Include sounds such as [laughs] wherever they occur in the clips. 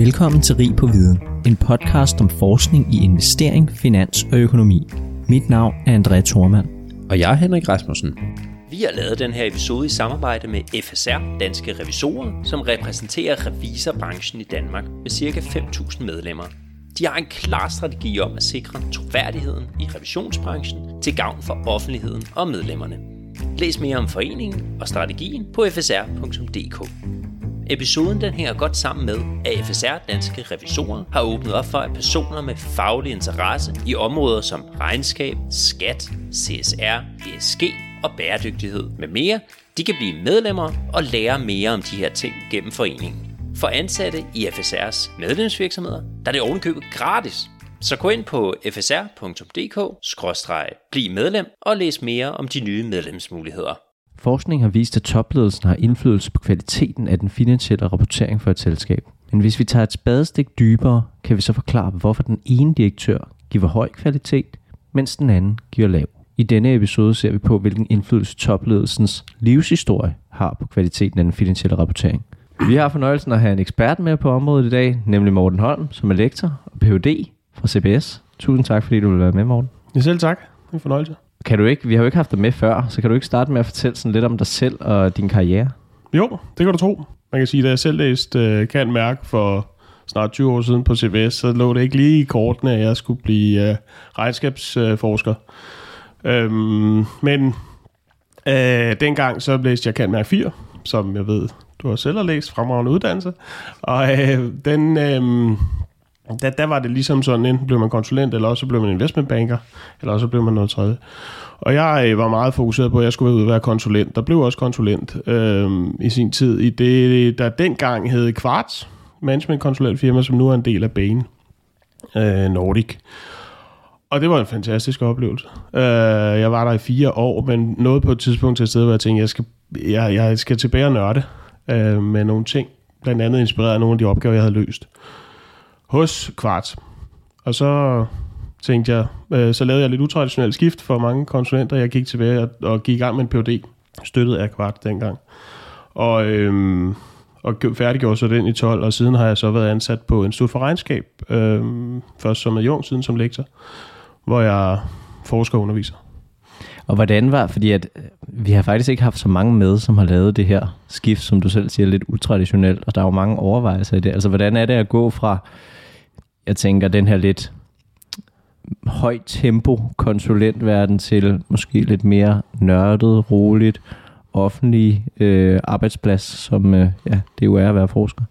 Velkommen til Rig på Viden, en podcast om forskning i investering, finans og økonomi. Mit navn er André Thormand. Og jeg er Henrik Rasmussen. Vi har lavet den her episode i samarbejde med FSR, Danske Revisorer, som repræsenterer revisorbranchen i Danmark med ca. 5.000 medlemmer. De har en klar strategi om at sikre troværdigheden i revisionsbranchen til gavn for offentligheden og medlemmerne. Læs mere om foreningen og strategien på fsr.dk. Episoden den hænger godt sammen med, at FSR Danske Revisorer har åbnet op for, at personer med faglig interesse i områder som regnskab, skat, CSR, ESG og bæredygtighed med mere, de kan blive medlemmer og lære mere om de her ting gennem foreningen. For ansatte i FSR's medlemsvirksomheder, der er det ovenkøbet gratis. Så gå ind på fsr.dk-bliv medlem og læs mere om de nye medlemsmuligheder. Forskning har vist, at topledelsen har indflydelse på kvaliteten af den finansielle rapportering for et selskab. Men hvis vi tager et spadestik dybere, kan vi så forklare, hvorfor den ene direktør giver høj kvalitet, mens den anden giver lav. I denne episode ser vi på, hvilken indflydelse topledelsens livshistorie har på kvaliteten af den finansielle rapportering. Vi har fornøjelsen at have en ekspert med på området i dag, nemlig Morten Holm, som er lektor og Ph.D. fra CBS. Tusind tak, fordi du vil være med, Morten. Ja, selv tak. Det er en fornøjelse. Kan du ikke, vi har jo ikke haft dig med før, så kan du ikke starte med at fortælle sådan lidt om dig selv og din karriere? Jo, det kan du tro. Man kan sige, at da jeg selv læste uh, Kan Mærke for snart 20 år siden på CBS, så lå det ikke lige i kortene, at jeg skulle blive uh, regnskabsforsker. Uh, øhm, men uh, dengang så læste jeg Kan Mærke 4, som jeg ved, du har selv har læst, fremragende uddannelse. Og uh, den... Uh, der, der var det ligesom sådan, enten blev man konsulent, eller også blev man investmentbanker, eller også blev man noget tredje. Og jeg øh, var meget fokuseret på, at jeg skulle ud og være konsulent. Der blev også konsulent øh, i sin tid. I det, der dengang hed Quartz, managementkonsulentfirma, som nu er en del af Bain øh, Nordic. Og det var en fantastisk oplevelse. Øh, jeg var der i fire år, men nåede på et tidspunkt til et sted, hvor jeg tænkte, jeg skal, jeg, jeg skal tilbage og nørde øh, med nogle ting. Blandt andet inspireret af nogle af de opgaver, jeg havde løst hos Kvart. Og så tænkte jeg, øh, så lavede jeg lidt utraditionelt skift for mange konsulenter. Jeg gik tilbage og, og gik i gang med en PhD, støttet af Kvart dengang. Og, øh, og færdiggjorde så den i 12, og siden har jeg så været ansat på Institut for Regnskab, øh, først som adjunkt, siden som lektor, hvor jeg forsker og underviser. Og hvordan var, fordi at øh, vi har faktisk ikke haft så mange med, som har lavet det her skift, som du selv siger, lidt utraditionelt, og der er jo mange overvejelser i det. Altså, hvordan er det at gå fra jeg tænker, den her lidt højt tempo konsulentverden til måske lidt mere nørdet, roligt, offentlig øh, arbejdsplads, som øh, ja, det jo er at være forsker.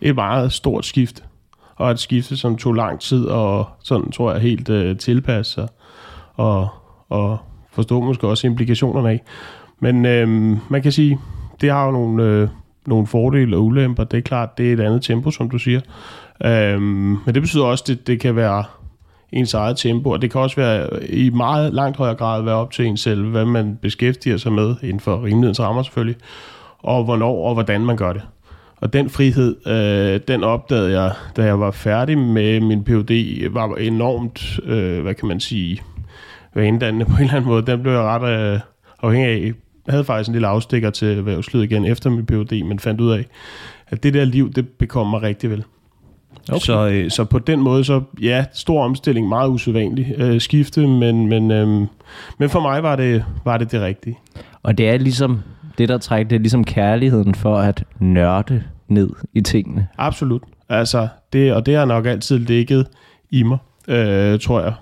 Et meget stort skift, og et skifte, som tog lang tid, og sådan tror jeg helt øh, tilpasse sig, og, og forstå måske også implikationerne af. Men øh, man kan sige, det har jo nogle, øh, nogle fordele og ulemper. Det er klart, det er et andet tempo, som du siger. Øhm, men det betyder også, at det, det kan være ens eget tempo, og det kan også være i meget langt højere grad være op til en selv, hvad man beskæftiger sig med, inden for rimelighedens rammer selvfølgelig, og hvornår og hvordan man gør det. Og den frihed, øh, den opdagede jeg, da jeg var færdig med min Ph.D., var enormt, øh, hvad kan man sige, vanedannende på en eller anden måde. Den blev jeg ret øh, afhængig af. Jeg havde faktisk en lille afstikker til erhvervslivet igen efter min Ph.D., men fandt ud af, at det der liv, det bekom mig rigtig vel. Okay. Så, øh, så på den måde, så ja, stor omstilling, meget usædvanlig øh, skifte, men, men, øh, men for mig var det, var det det rigtige. Og det er ligesom, det der trækker, det er ligesom kærligheden for at nørde ned i tingene. Absolut. Altså, det, og det har nok altid ligget i mig, øh, tror jeg.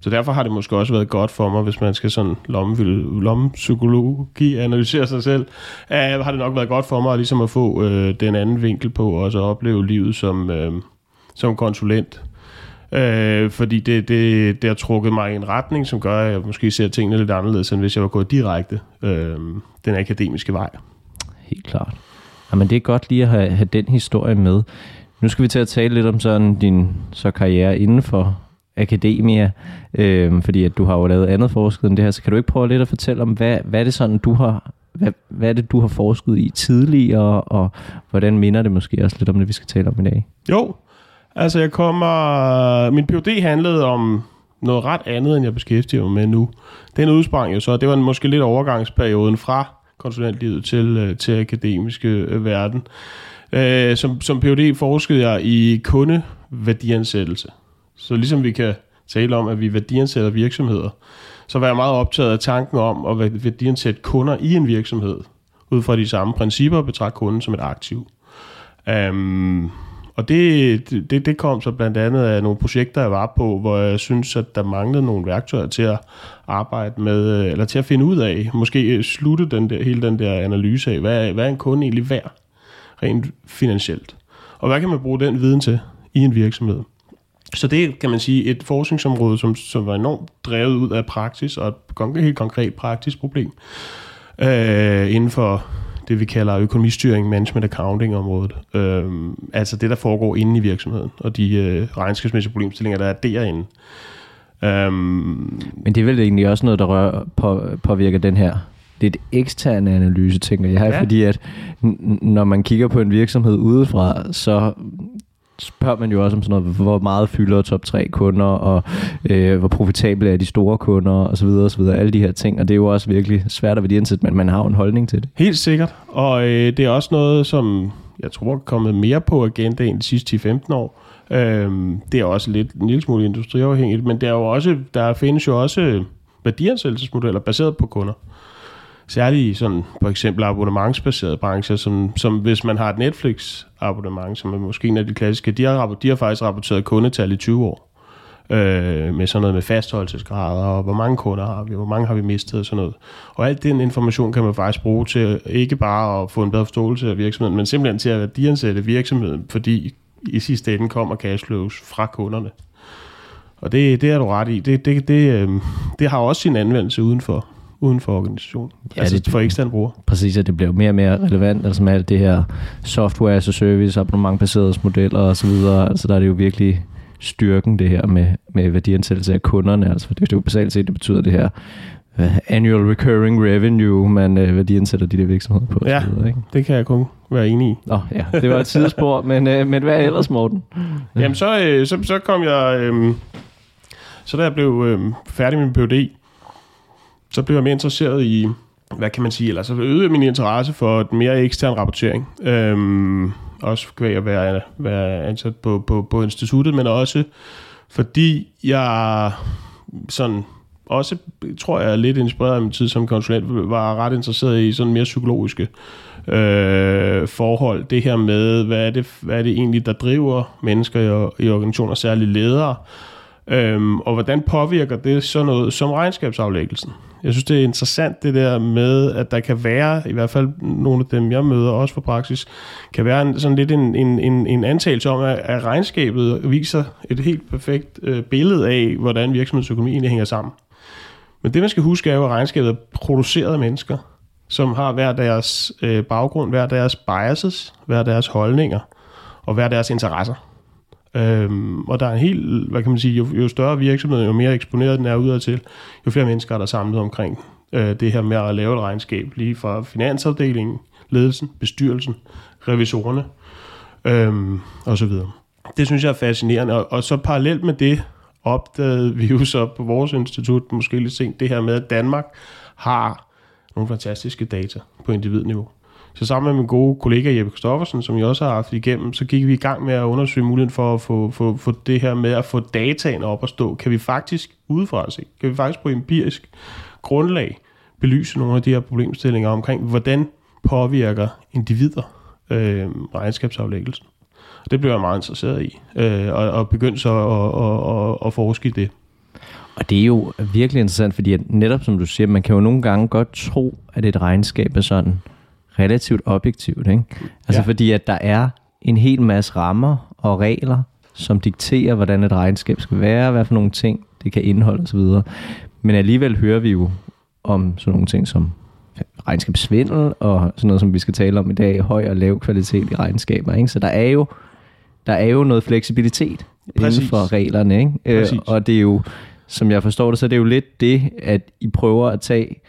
Så derfor har det måske også været godt for mig, hvis man skal sådan lomme, lomme psykologi analysere sig selv, uh, har det nok været godt for mig at ligesom at få øh, den anden vinkel på, og så opleve livet som, øh, som konsulent. Øh, fordi det, det, det har trukket mig i en retning, som gør, at jeg måske ser tingene lidt anderledes, end hvis jeg var gået direkte øh, den akademiske vej. Helt klart. Jamen, det er godt lige at have, have den historie med. Nu skal vi til at tale lidt om sådan din så karriere inden for akademia, øh, fordi at du har jo lavet andet forsket end det her, så kan du ikke prøve lidt at fortælle om, hvad, hvad er det sådan, du har hvad, hvad er det, du har forsket i tidligere, og og hvordan minder det måske også lidt om det, vi skal tale om i dag? Jo, altså jeg kommer... Min PhD handlede om noget ret andet, end jeg beskæftiger mig med nu. Den udsprang jo så, det var måske lidt overgangsperioden fra konsulentlivet til, øh, til akademiske øh, verden. Øh, som, som PhD forskede jeg i kundeværdiansættelse. Så ligesom vi kan tale om, at vi værdiansætter virksomheder, så var jeg meget optaget af tanken om at værdiansætte kunder i en virksomhed, ud fra de samme principper, betragte kunden som et aktiv. Um, og det, det, det kom så blandt andet af nogle projekter, jeg var på, hvor jeg synes, at der manglede nogle værktøjer til at arbejde med, eller til at finde ud af, måske slutte den der, hele den der analyse af, hvad, hvad er en kunde egentlig værd, rent finansielt. Og hvad kan man bruge den viden til i en virksomhed? Så det kan man sige et forskningsområde, som, som var enormt drevet ud af praksis, og et helt konkret praktisk problem øh, inden for det, vi kalder økonomistyring, management accounting området. Øh, altså det, der foregår inde i virksomheden, og de øh, regnskabsmæssige problemstillinger, der er derinde. Um, Men det er vel egentlig også noget, der rører, på, påvirker den her lidt eksterne analyse, tænker jeg, ja. fordi at når man kigger på en virksomhed udefra, så spørger man jo også om sådan noget, hvor meget fylder top 3 kunder, og øh, hvor profitable er de store kunder, og så videre, og så videre, alle de her ting, og det er jo også virkelig svært at værdiansætte, men man har jo en holdning til det. Helt sikkert, og øh, det er også noget, som jeg tror er kommet mere på agendaen de sidste 10-15 år. Øh, det er også lidt en lille smule industriafhængigt, men der, er jo også, der findes jo også værdiansættelsesmodeller baseret på kunder særligt i sådan, for eksempel abonnementsbaserede brancher, som, som hvis man har et Netflix-abonnement, som er måske en af de klassiske, de har, de har faktisk rapporteret kundetal i 20 år. Øh, med sådan noget med fastholdelsesgrader, og hvor mange kunder har vi, hvor mange har vi mistet og sådan noget. Og alt den information kan man faktisk bruge til ikke bare at få en bedre forståelse af virksomheden, men simpelthen til at værdiansætte virksomheden, fordi i sidste ende kommer cashflows fra kunderne. Og det, det er du ret i. Det, det, det, øh, det har også sin anvendelse udenfor uden for organisationen. Ja, altså det, for eksterne brugere. Præcis, at det bliver mere og mere relevant, altså med alt det her software as a service, abonnementbaserede modeller og så videre. Altså der er det jo virkelig styrken det her med, med værdiansættelse af kunderne. Altså det er jo basalt set, det betyder det her uh, annual recurring revenue, man uh, værdiansætter de der virksomheder på. Ja, videre, ikke? det kan jeg kun være enig i. Nå, ja, det var et sidespor, [laughs] men, uh, men hvad er ellers, Morten? Jamen, så, uh, så, så kom jeg... Uh, så da jeg blev uh, færdig med min PhD, så blev jeg mere interesseret i, hvad kan man sige, eller så øgede min interesse for et mere ekstern rapportering. Øhm, også ved at være, være ansat på, på, på instituttet, men også fordi jeg sådan også, tror jeg, er lidt inspireret af min tid som konsulent, var ret interesseret i sådan mere psykologiske øh, forhold. Det her med, hvad er det, hvad er det egentlig, der driver mennesker i, i organisationer, særligt ledere, Øhm, og hvordan påvirker det så noget som regnskabsaflæggelsen? Jeg synes, det er interessant det der med, at der kan være, i hvert fald nogle af dem, jeg møder også for praksis, kan være en, sådan lidt en, en, en, en antagelse om, at, at regnskabet viser et helt perfekt øh, billede af, hvordan virksomhedsøkonomien hænger sammen. Men det, man skal huske, er jo, at regnskabet er produceret af mennesker, som har hver deres øh, baggrund, hver deres biases, hver deres holdninger og hver deres interesser. Øhm, og der er en helt, hvad kan man sige, jo, jo større virksomheden, jo mere eksponeret den er udadtil, jo flere mennesker er der samlet omkring øh, det her med at lave et regnskab, lige fra finansafdelingen, ledelsen, bestyrelsen, revisorerne øhm, og så videre. Det synes jeg er fascinerende, og, og så parallelt med det opdagede vi jo så på vores institut, måske lidt sent, det her med, at Danmark har nogle fantastiske data på individniveau. Så sammen med min gode kollega Jeppe Kristoffersen, som jeg også har haft igennem, så gik vi i gang med at undersøge muligheden for at få, få, få det her med at få dataen op at stå. Kan vi faktisk udefra se, kan vi faktisk på empirisk grundlag belyse nogle af de her problemstillinger omkring, hvordan påvirker individer øh, regnskabsaflæggelsen. Det blev jeg meget interesseret i, øh, og, og begyndte så at, at, at, at forske i det. Og det er jo virkelig interessant, fordi at netop som du siger, man kan jo nogle gange godt tro, at et regnskab er sådan relativt objektivt. Ikke? Altså ja. fordi, at der er en hel masse rammer og regler, som dikterer, hvordan et regnskab skal være, hvad for nogle ting det kan indeholde osv. Men alligevel hører vi jo om sådan nogle ting som regnskabssvindel og sådan noget, som vi skal tale om i dag, høj og lav kvalitet i regnskaber. Ikke? Så der er jo der er jo noget fleksibilitet Præcis. inden for reglerne. Ikke? Øh, og det er jo, som jeg forstår det, så det er jo lidt det, at I prøver at tage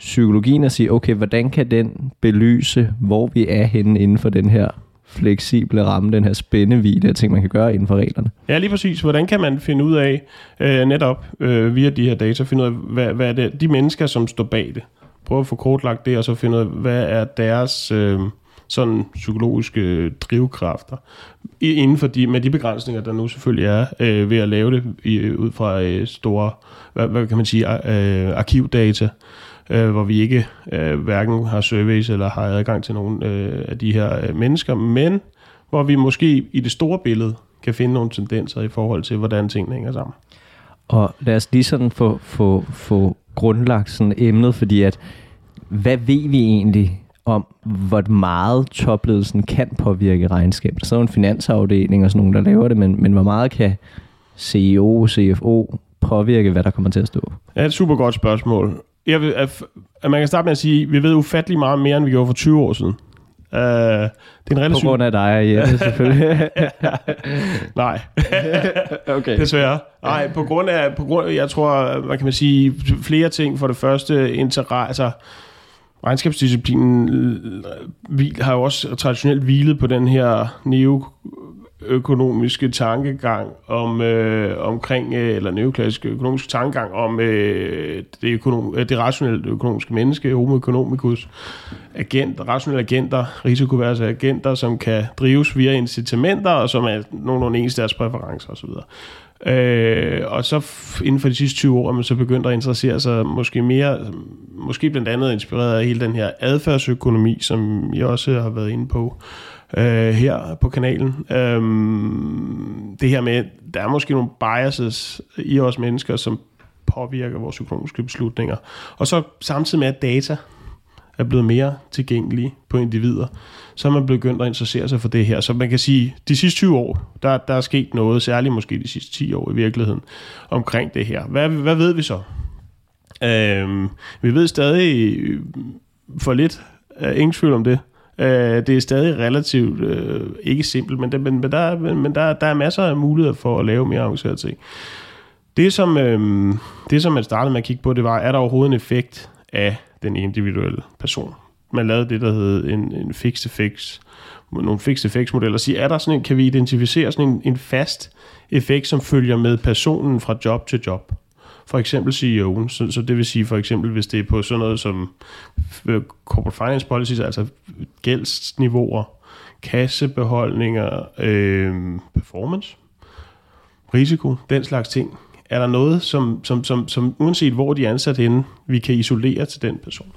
psykologien og sige, okay, hvordan kan den belyse, hvor vi er henne inden for den her fleksible ramme, den her spændevide af ting, man kan gøre inden for reglerne. Ja, lige præcis. Hvordan kan man finde ud af, øh, netop øh, via de her data, finde ud af, hvad, hvad er det, de mennesker, som står bag det, prøve at få kortlagt det, og så finde ud af, hvad er deres øh, sådan psykologiske øh, drivkræfter. Inden for de, med de begrænsninger, der nu selvfølgelig er øh, ved at lave det i, ud fra øh, store, hvad, hvad kan man sige, øh, arkivdata, øh, hvor vi ikke øh, hverken har surveys eller har adgang til nogle øh, af de her øh, mennesker, men hvor vi måske i det store billede kan finde nogle tendenser i forhold til, hvordan tingene hænger sammen. Og lad os lige sådan få, få, få grundlagt sådan emnet, fordi at, hvad ved vi egentlig om, hvor meget topledelsen kan påvirke regnskabet? Så er en finansafdeling og sådan nogen, der laver det, men, men hvor meget kan CEO, CFO påvirke, hvad der kommer til at stå? Ja, det er et super godt spørgsmål. Jeg vil, at, at man kan starte med at sige, at vi ved ufattelig meget mere, end vi gjorde for 20 år siden. Uh, det er en relativt... På grund af dig, ja, selvfølgelig. [laughs] Nej. [laughs] okay. Desværre. Nej, på grund af, på grund af, jeg tror, hvad kan man sige, flere ting. For det første, interesse, altså, regnskabsdisciplinen øh, har jo også traditionelt hvilet på den her neo økonomiske tankegang om øh, omkring øh, eller neoklassisk økonomisk tankegang om øh, det, økonom, øh, det rationelle økonomiske menneske, homo economicus, agent, rationelle agenter, risikoverse agenter, som kan drives via incitamenter, og som er nogenlunde ens deres præferencer osv. Øh, og så inden for de sidste 20 år er man så begyndt at interessere sig måske mere, måske blandt andet inspireret af hele den her adfærdsøkonomi, som jeg også har været inde på øh, Øh, her på kanalen. Øhm, det her med, der er måske nogle biases i os mennesker, som påvirker vores økonomiske beslutninger. Og så samtidig med, at data er blevet mere tilgængelige på individer, så er man begyndt at interessere sig for det her. Så man kan sige, de sidste 20 år, der, der er sket noget, særligt måske de sidste 10 år i virkeligheden, omkring det her. Hvad, hvad ved vi så? Øhm, vi ved stadig for lidt, ingen tvivl om det, Øh, det er stadig relativt, øh, ikke simpelt, men, det, men, men, der, men, der, der er masser af muligheder for at lave mere avancerede ting. Det som, øh, det, som man startede med at kigge på, det var, er der overhovedet en effekt af den individuelle person? Man lavede det, der hed en, en fixed effects, nogle fixed effects modeller, og sige, er der sådan en, kan vi identificere sådan en, en fast effekt, som følger med personen fra job til job? For eksempel CEO'en. Så, så det vil sige for eksempel, hvis det er på sådan noget som øh, corporate finance policies, altså gældsniveauer, kassebeholdninger, øh, performance, risiko, den slags ting. Er der noget, som, som, som, som uanset hvor de er ansat henne, vi kan isolere til den person?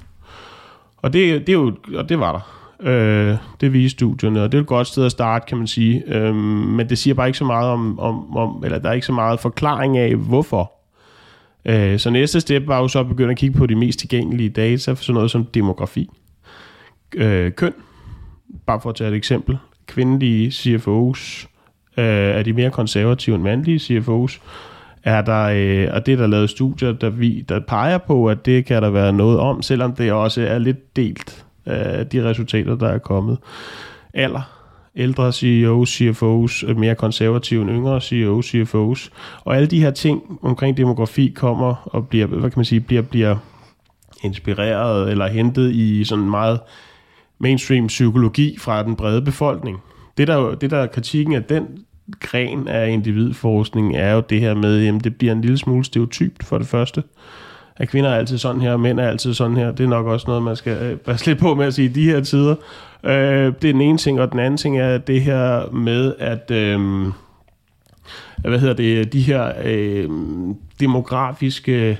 Og det, det, er jo, og det var der. Øh, det viste studierne, og det er et godt sted at starte, kan man sige. Øh, men det siger bare ikke så meget om, om, om, eller der er ikke så meget forklaring af, hvorfor Øh, så næste step var jo så at begynde at kigge på de mest tilgængelige data for sådan noget som demografi. Øh, køn, bare for at tage et eksempel. Kvindelige CFO's øh, er de mere konservative end mandlige CFO's. Er der, øh, og det er der lavet studier, der, vi, der peger på, at det kan der være noget om, selvom det også er lidt delt, øh, de resultater, der er kommet. Alder ældre CEOs, CFOs, øh, mere konservative end yngre CEOs, CFOs. Og alle de her ting omkring demografi kommer og bliver, hvad kan man sige, bliver, bliver inspireret eller hentet i sådan meget mainstream psykologi fra den brede befolkning. Det der, det der er kritikken af den gren af individforskning er jo det her med, at det bliver en lille smule stereotypt for det første at kvinder er altid sådan her, og mænd er altid sådan her. Det er nok også noget, man skal øh, passe lidt på med at sige i de her tider. Øh, det er den ene ting, og den anden ting er det her med, at... Øh, hvad hedder det, de her øh, demografiske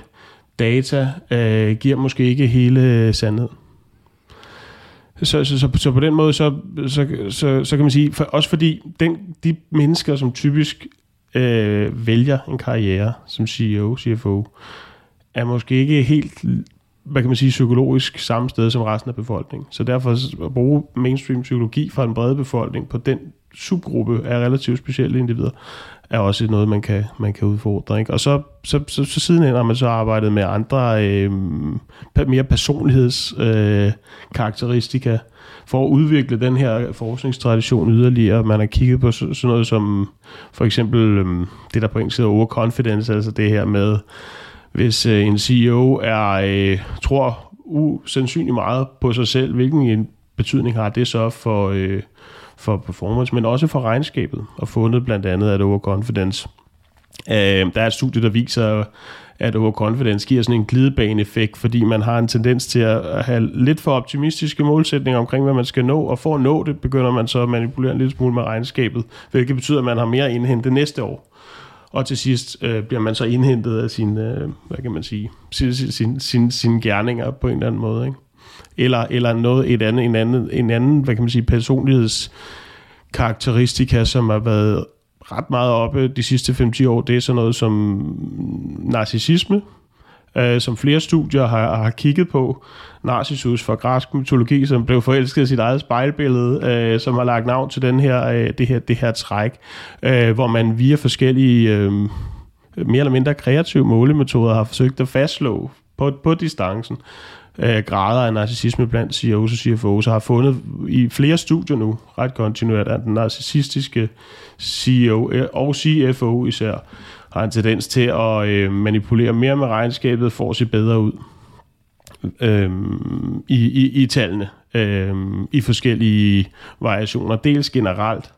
data øh, giver måske ikke hele sandheden. Så, så, så, så på den måde, så, så, så, så kan man sige, for, også fordi den, de mennesker, som typisk øh, vælger en karriere som CEO, CFO, er måske ikke helt hvad kan man sige, psykologisk samme sted som resten af befolkningen. Så derfor at bruge mainstream psykologi fra en bred befolkning på den subgruppe af relativt specielle individer, er også noget, man kan, man kan udfordre. Ikke? Og så, så, så, så sidenhen har man så arbejdet med andre øhm, øh, mere personlighedskarakteristika øh, for at udvikle den her forskningstradition yderligere. Man har kigget på sådan noget som for eksempel øh, det, der på engelsk hedder overconfidence, altså det her med hvis øh, en CEO er, øh, tror usandsynligt meget på sig selv, hvilken betydning har det så for, øh, for performance, men også for regnskabet, og fundet blandt andet, at overconfidence Øh, der er et studie, der viser, at overconfidence giver sådan en glidebaneeffekt, fordi man har en tendens til at have lidt for optimistiske målsætninger omkring, hvad man skal nå, og for at nå det, begynder man så at manipulere en lille smule med regnskabet, hvilket betyder, at man har mere indhentet næste år. Og til sidst øh, bliver man så indhentet af sine, øh, hvad kan man sige, sine, sine, sine, sine gerninger på en eller anden måde, ikke? Eller, eller noget, et andet, en, anden, en anden, hvad kan man sige, personlighedskarakteristika, som har været ret meget oppe de sidste 5-10 år, det er sådan noget som narcissisme, øh, som flere studier har, har kigget på. Narcissus fra græsk mytologi, som blev forelsket i sit eget spejlbillede, øh, som har lagt navn til den her, øh, det, her, det her træk, øh, hvor man via forskellige øh, mere eller mindre kreative målemetoder har forsøgt at fastslå på, på distancen, øh, grader af narcissisme blandt CEOs og CFOs, og har fundet i flere studier nu, ret kontinuert, at den narcissistiske CEO øh, og CFO især har en tendens til at øh, manipulere mere med regnskabet for at se bedre ud øh, i, i, i tallene øh, i forskellige variationer. Dels generelt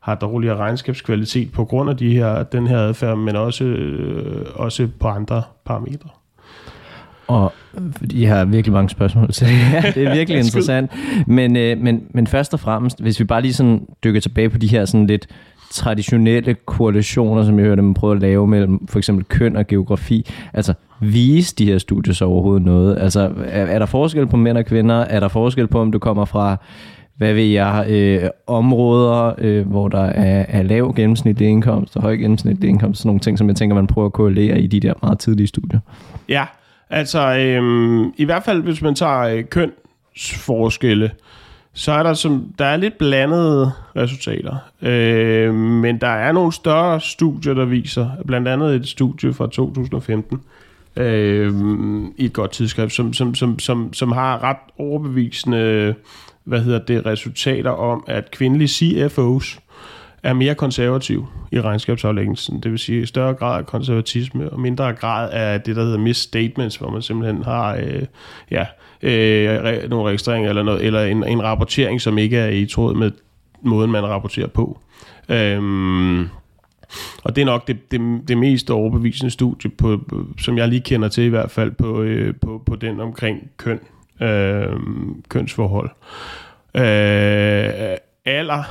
har dårligere regnskabskvalitet på grund af de her, den her adfærd, men også, øh, også på andre parametre. Og jeg har virkelig mange spørgsmål til det. det er virkelig [laughs] interessant. Men, øh, men, men først og fremmest, hvis vi bare lige sådan dykker tilbage på de her sådan lidt traditionelle koalitioner, som jeg hørte dem prøve at lave mellem for eksempel køn og geografi. Altså, vise de her studier så overhovedet noget? Altså, er, er der forskel på mænd og kvinder? Er der forskel på, om du kommer fra hvad ved jeg, øh, områder, øh, hvor der er, er lav gennemsnitlig indkomst og høj gennemsnitlig indkomst, sådan nogle ting, som jeg tænker, man prøver at korrelere i de der meget tidlige studier. Ja, Altså, øh, i hvert fald hvis man tager øh, kønsforskelle, så er der, som, der er lidt blandede resultater. Øh, men der er nogle større studier, der viser, blandt andet et studie fra 2015, øh, i et godt tidsskrift, som, som, som, som, som har ret overbevisende hvad hedder det, resultater om, at kvindelige CFO's er mere konservativ i regnskabsaflæggelsen. Det vil sige større grad af konservatisme og mindre grad af det, der hedder misstatements, hvor man simpelthen har øh, ja, øh, nogle registreringer eller, noget, eller en, en rapportering, som ikke er i tråd med måden, man rapporterer på. Øhm, og det er nok det, det, det mest overbevisende studie, på, som jeg lige kender til i hvert fald, på, øh, på, på den omkring køn, øh, kønsforhold. Øh, alder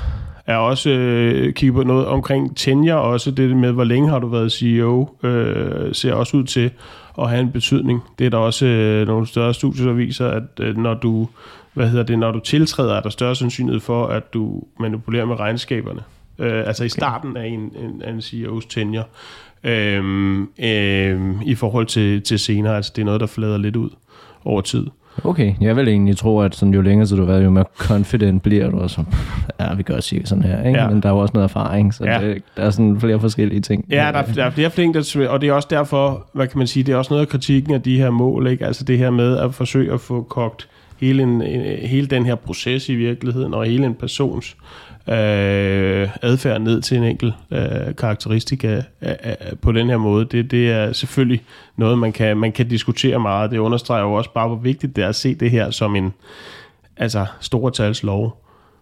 er også øh, kigge på noget omkring tenure, også det med, hvor længe har du været CEO, øh, ser også ud til at have en betydning. Det er der også øh, nogle større studier, der viser, at øh, når du hvad hedder det, når du tiltræder, er der større sandsynlighed for, at du manipulerer med regnskaberne. Øh, altså i starten af en, en, en CEO's tenure. Øh, øh, I forhold til, til senere, altså det er noget, der flader lidt ud over tid. Okay, jeg vil egentlig tro, at sådan, jo længere så du har været, jo mere confident bliver du, og så, ja, vi gør cirka sådan her, ikke? Ja. men der er jo også noget erfaring, så ja. det, der er sådan flere forskellige ting. Ja, der, der er flere ting, der, og det er også derfor, hvad kan man sige, det er også noget af kritikken af de her mål, ikke? altså det her med at forsøge at få kogt hele, en, hele den her proces i virkeligheden, og hele en persons øh, adfærd ned til en enkelt øh, karakteristik af, øh, af, øh, af, på den her måde. Det, det er selvfølgelig noget, man kan, man kan diskutere meget. Det understreger jo også bare, hvor vigtigt det er at se det her som en altså, lov.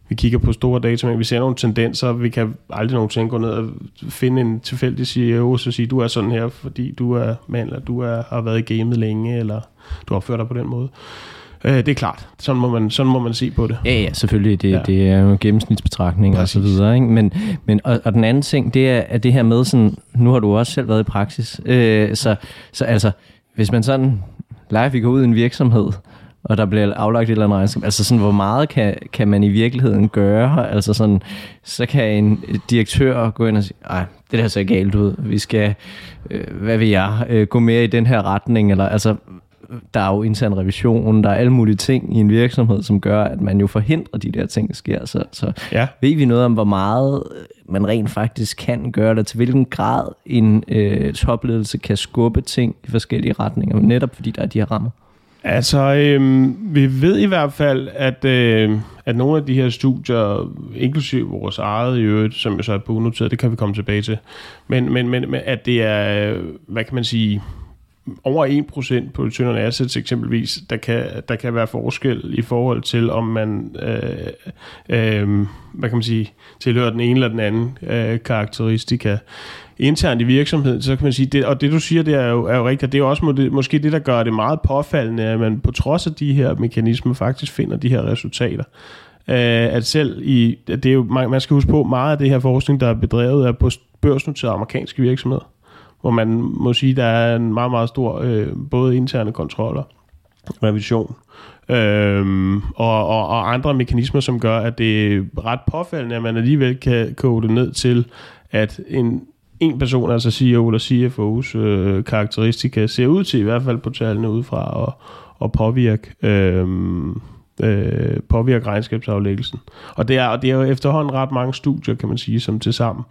Vi kigger på store data, men vi ser nogle tendenser. Vi kan aldrig nogensinde gå ned og finde en tilfældig CEO og så sige, du er sådan her, fordi du er mand, eller du er, har været i gamet længe, eller du opfører dig på den måde. Øh, det er klart. Sådan må, man, sådan må man se på det. Ja, ja selvfølgelig. Det, ja. det er jo gennemsnitsbetragtning og så videre. Ikke? Men, men, og, og den anden ting, det er, at det her med sådan, nu har du også selv været i praksis, øh, så, så altså, hvis man sådan live går ud i en virksomhed, og der bliver aflagt et eller andet regnskab. Altså sådan, hvor meget kan, kan man i virkeligheden gøre? Altså sådan, så kan en direktør gå ind og sige, ej, det der ser galt ud. Vi skal, øh, hvad vil jeg, øh, gå mere i den her retning? Eller altså, der er jo intern revision, der er alle mulige ting i en virksomhed, som gør, at man jo forhindrer de der ting, der sker. Så, så ja. ved vi noget om, hvor meget man rent faktisk kan gøre det, til hvilken grad en øh, topledelse kan skubbe ting i forskellige retninger, netop fordi der er de her rammer? Altså, øh, vi ved i hvert fald, at, øh, at nogle af de her studier, inklusive vores eget i øvrigt, som jeg så er på unoteret, det kan vi komme tilbage til, men, men, men at det er, hvad kan man sige, over 1% på return on assets eksempelvis, der kan, der kan være forskel i forhold til, om man, øh, øh, hvad kan man sige, tilhører den ene eller den anden øh, karakteristika internt i virksomheden, så kan man sige, det, og det du siger, det er jo, er jo rigtigt, det er jo også må, det, måske det, der gør det meget påfaldende, at man på trods af de her mekanismer faktisk finder de her resultater. Øh, at selv i, det er jo, man, man skal huske på, meget af det her forskning, der er bedrevet, er på børsnoterede amerikanske virksomheder, hvor man må sige, der er en meget, meget stor øh, både interne kontroller, revision, øh, og, og, og andre mekanismer, som gør, at det er ret påfaldende, at man alligevel kan kode det ned til, at en en person, altså CEO eller CFO's øh, karakteristika, ser ud til i hvert fald på tallene udefra og, og påvirke, øh, øh, påvirke regnskabsaflæggelsen. Og det, er, og det er jo efterhånden ret mange studier, kan man sige, som til sammen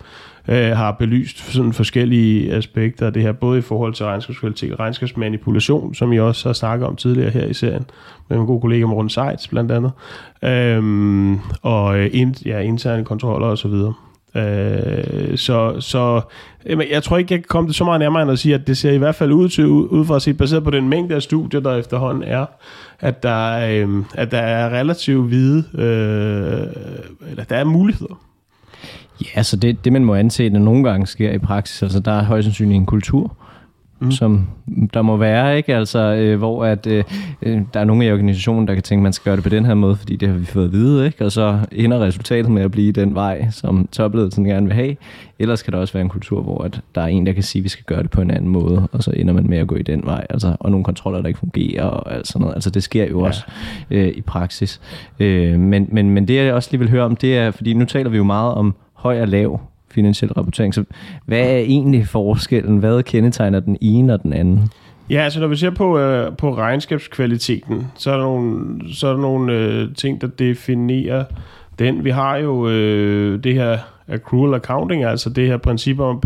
øh, har belyst sådan forskellige aspekter af det her, både i forhold til regnskabskvalitet og regnskabsmanipulation, som jeg også har snakket om tidligere her i serien, med en god kollega Morten Seitz blandt andet, øhm, øh, og ind, ja, interne kontroller osv., Øh, så så jeg tror ikke, jeg kan komme det så meget nærmere end at sige, at det ser i hvert fald ud til, ud fra at se, baseret på den mængde af studier, der efterhånden er, at der, øh, at der er relativt hvide, øh, eller der er muligheder. Ja, så det, det man må anse, det nogle gange sker i praksis, altså der er højst sandsynligt en kultur, mm. som der må være, ikke? Altså, øh, hvor at, øh, øh, der er nogle i organisationen, der kan tænke, at man skal gøre det på den her måde, fordi det har vi fået at vide, ikke? Og så ender resultatet med at blive den vej, som topledelsen gerne vil have. Ellers kan der også være en kultur, hvor at der er en, der kan sige, at vi skal gøre det på en anden måde, og så ender man med at gå i den vej. Altså, og nogle kontroller, der ikke fungerer, og alt sådan noget. Altså, det sker jo ja. også øh, i praksis. Øh, men, men, men det, jeg også lige vil høre om, det er, fordi nu taler vi jo meget om høj og lav finansiel rapportering. Så hvad er egentlig forskellen? Hvad kendetegner den ene og den anden? Ja, altså når vi ser på, øh, på regnskabskvaliteten, så er der nogle, så er der nogle øh, ting, der definerer den. Vi har jo øh, det her accrual accounting, altså det her princip om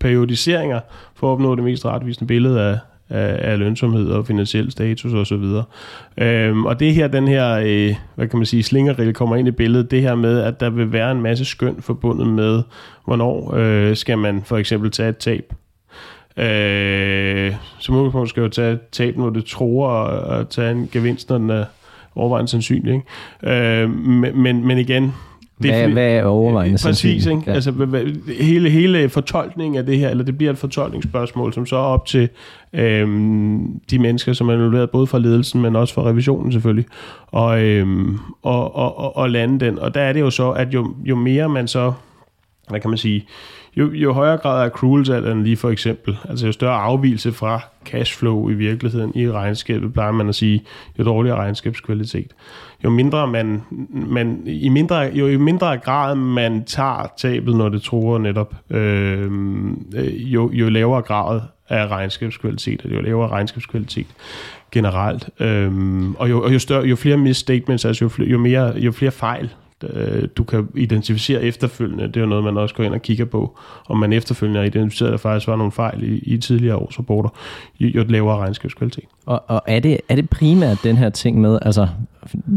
periodiseringer for at opnå det mest retvisende billede af, af, af lønsomhed og finansiel status osv. Øhm, og det her, den her, øh, hvad kan man sige, slingerrille kommer ind i billedet, det her med, at der vil være en masse skøn forbundet med, hvornår øh, skal man for eksempel tage et tab. Øh, som udgangspunkt skal jo tage et tab, når det tror, og, tage en gevinst, når den er overvejende sandsynlig. Ikke? Øh, men, men igen, det hvad, hvad er overvejende Præcis, ikke? Ja. Altså, hele, hele fortolkningen af det her, eller det bliver et fortolkningsspørgsmål, som så er op til øhm, de mennesker, som er involveret både fra ledelsen, men også fra revisionen selvfølgelig, og, øhm, og, og, og, og lande den. Og der er det jo så, at jo, jo mere man så, hvad kan man sige, jo, jo højere grad af accruals lige for eksempel, altså jo større afvielse fra cashflow i virkeligheden i regnskabet, plejer man at sige, jo dårligere regnskabskvalitet. Jo mindre man, man i mindre, jo i mindre grad man tager tabet, når det tror netop, øh, øh, jo, jo lavere grad af regnskabskvalitet, jo lavere regnskabskvalitet generelt. Øhm, og, jo, og jo, større, jo flere misstatements, altså jo, flere, jo, mere, jo flere fejl, øh, du kan identificere efterfølgende. Det er jo noget, man også går ind og kigger på, om man efterfølgende har identificeret, at der faktisk var nogle fejl i, i tidligere års rapporter, jo lavere regnskabskvalitet. Og, og er, det, er det primært den her ting med, altså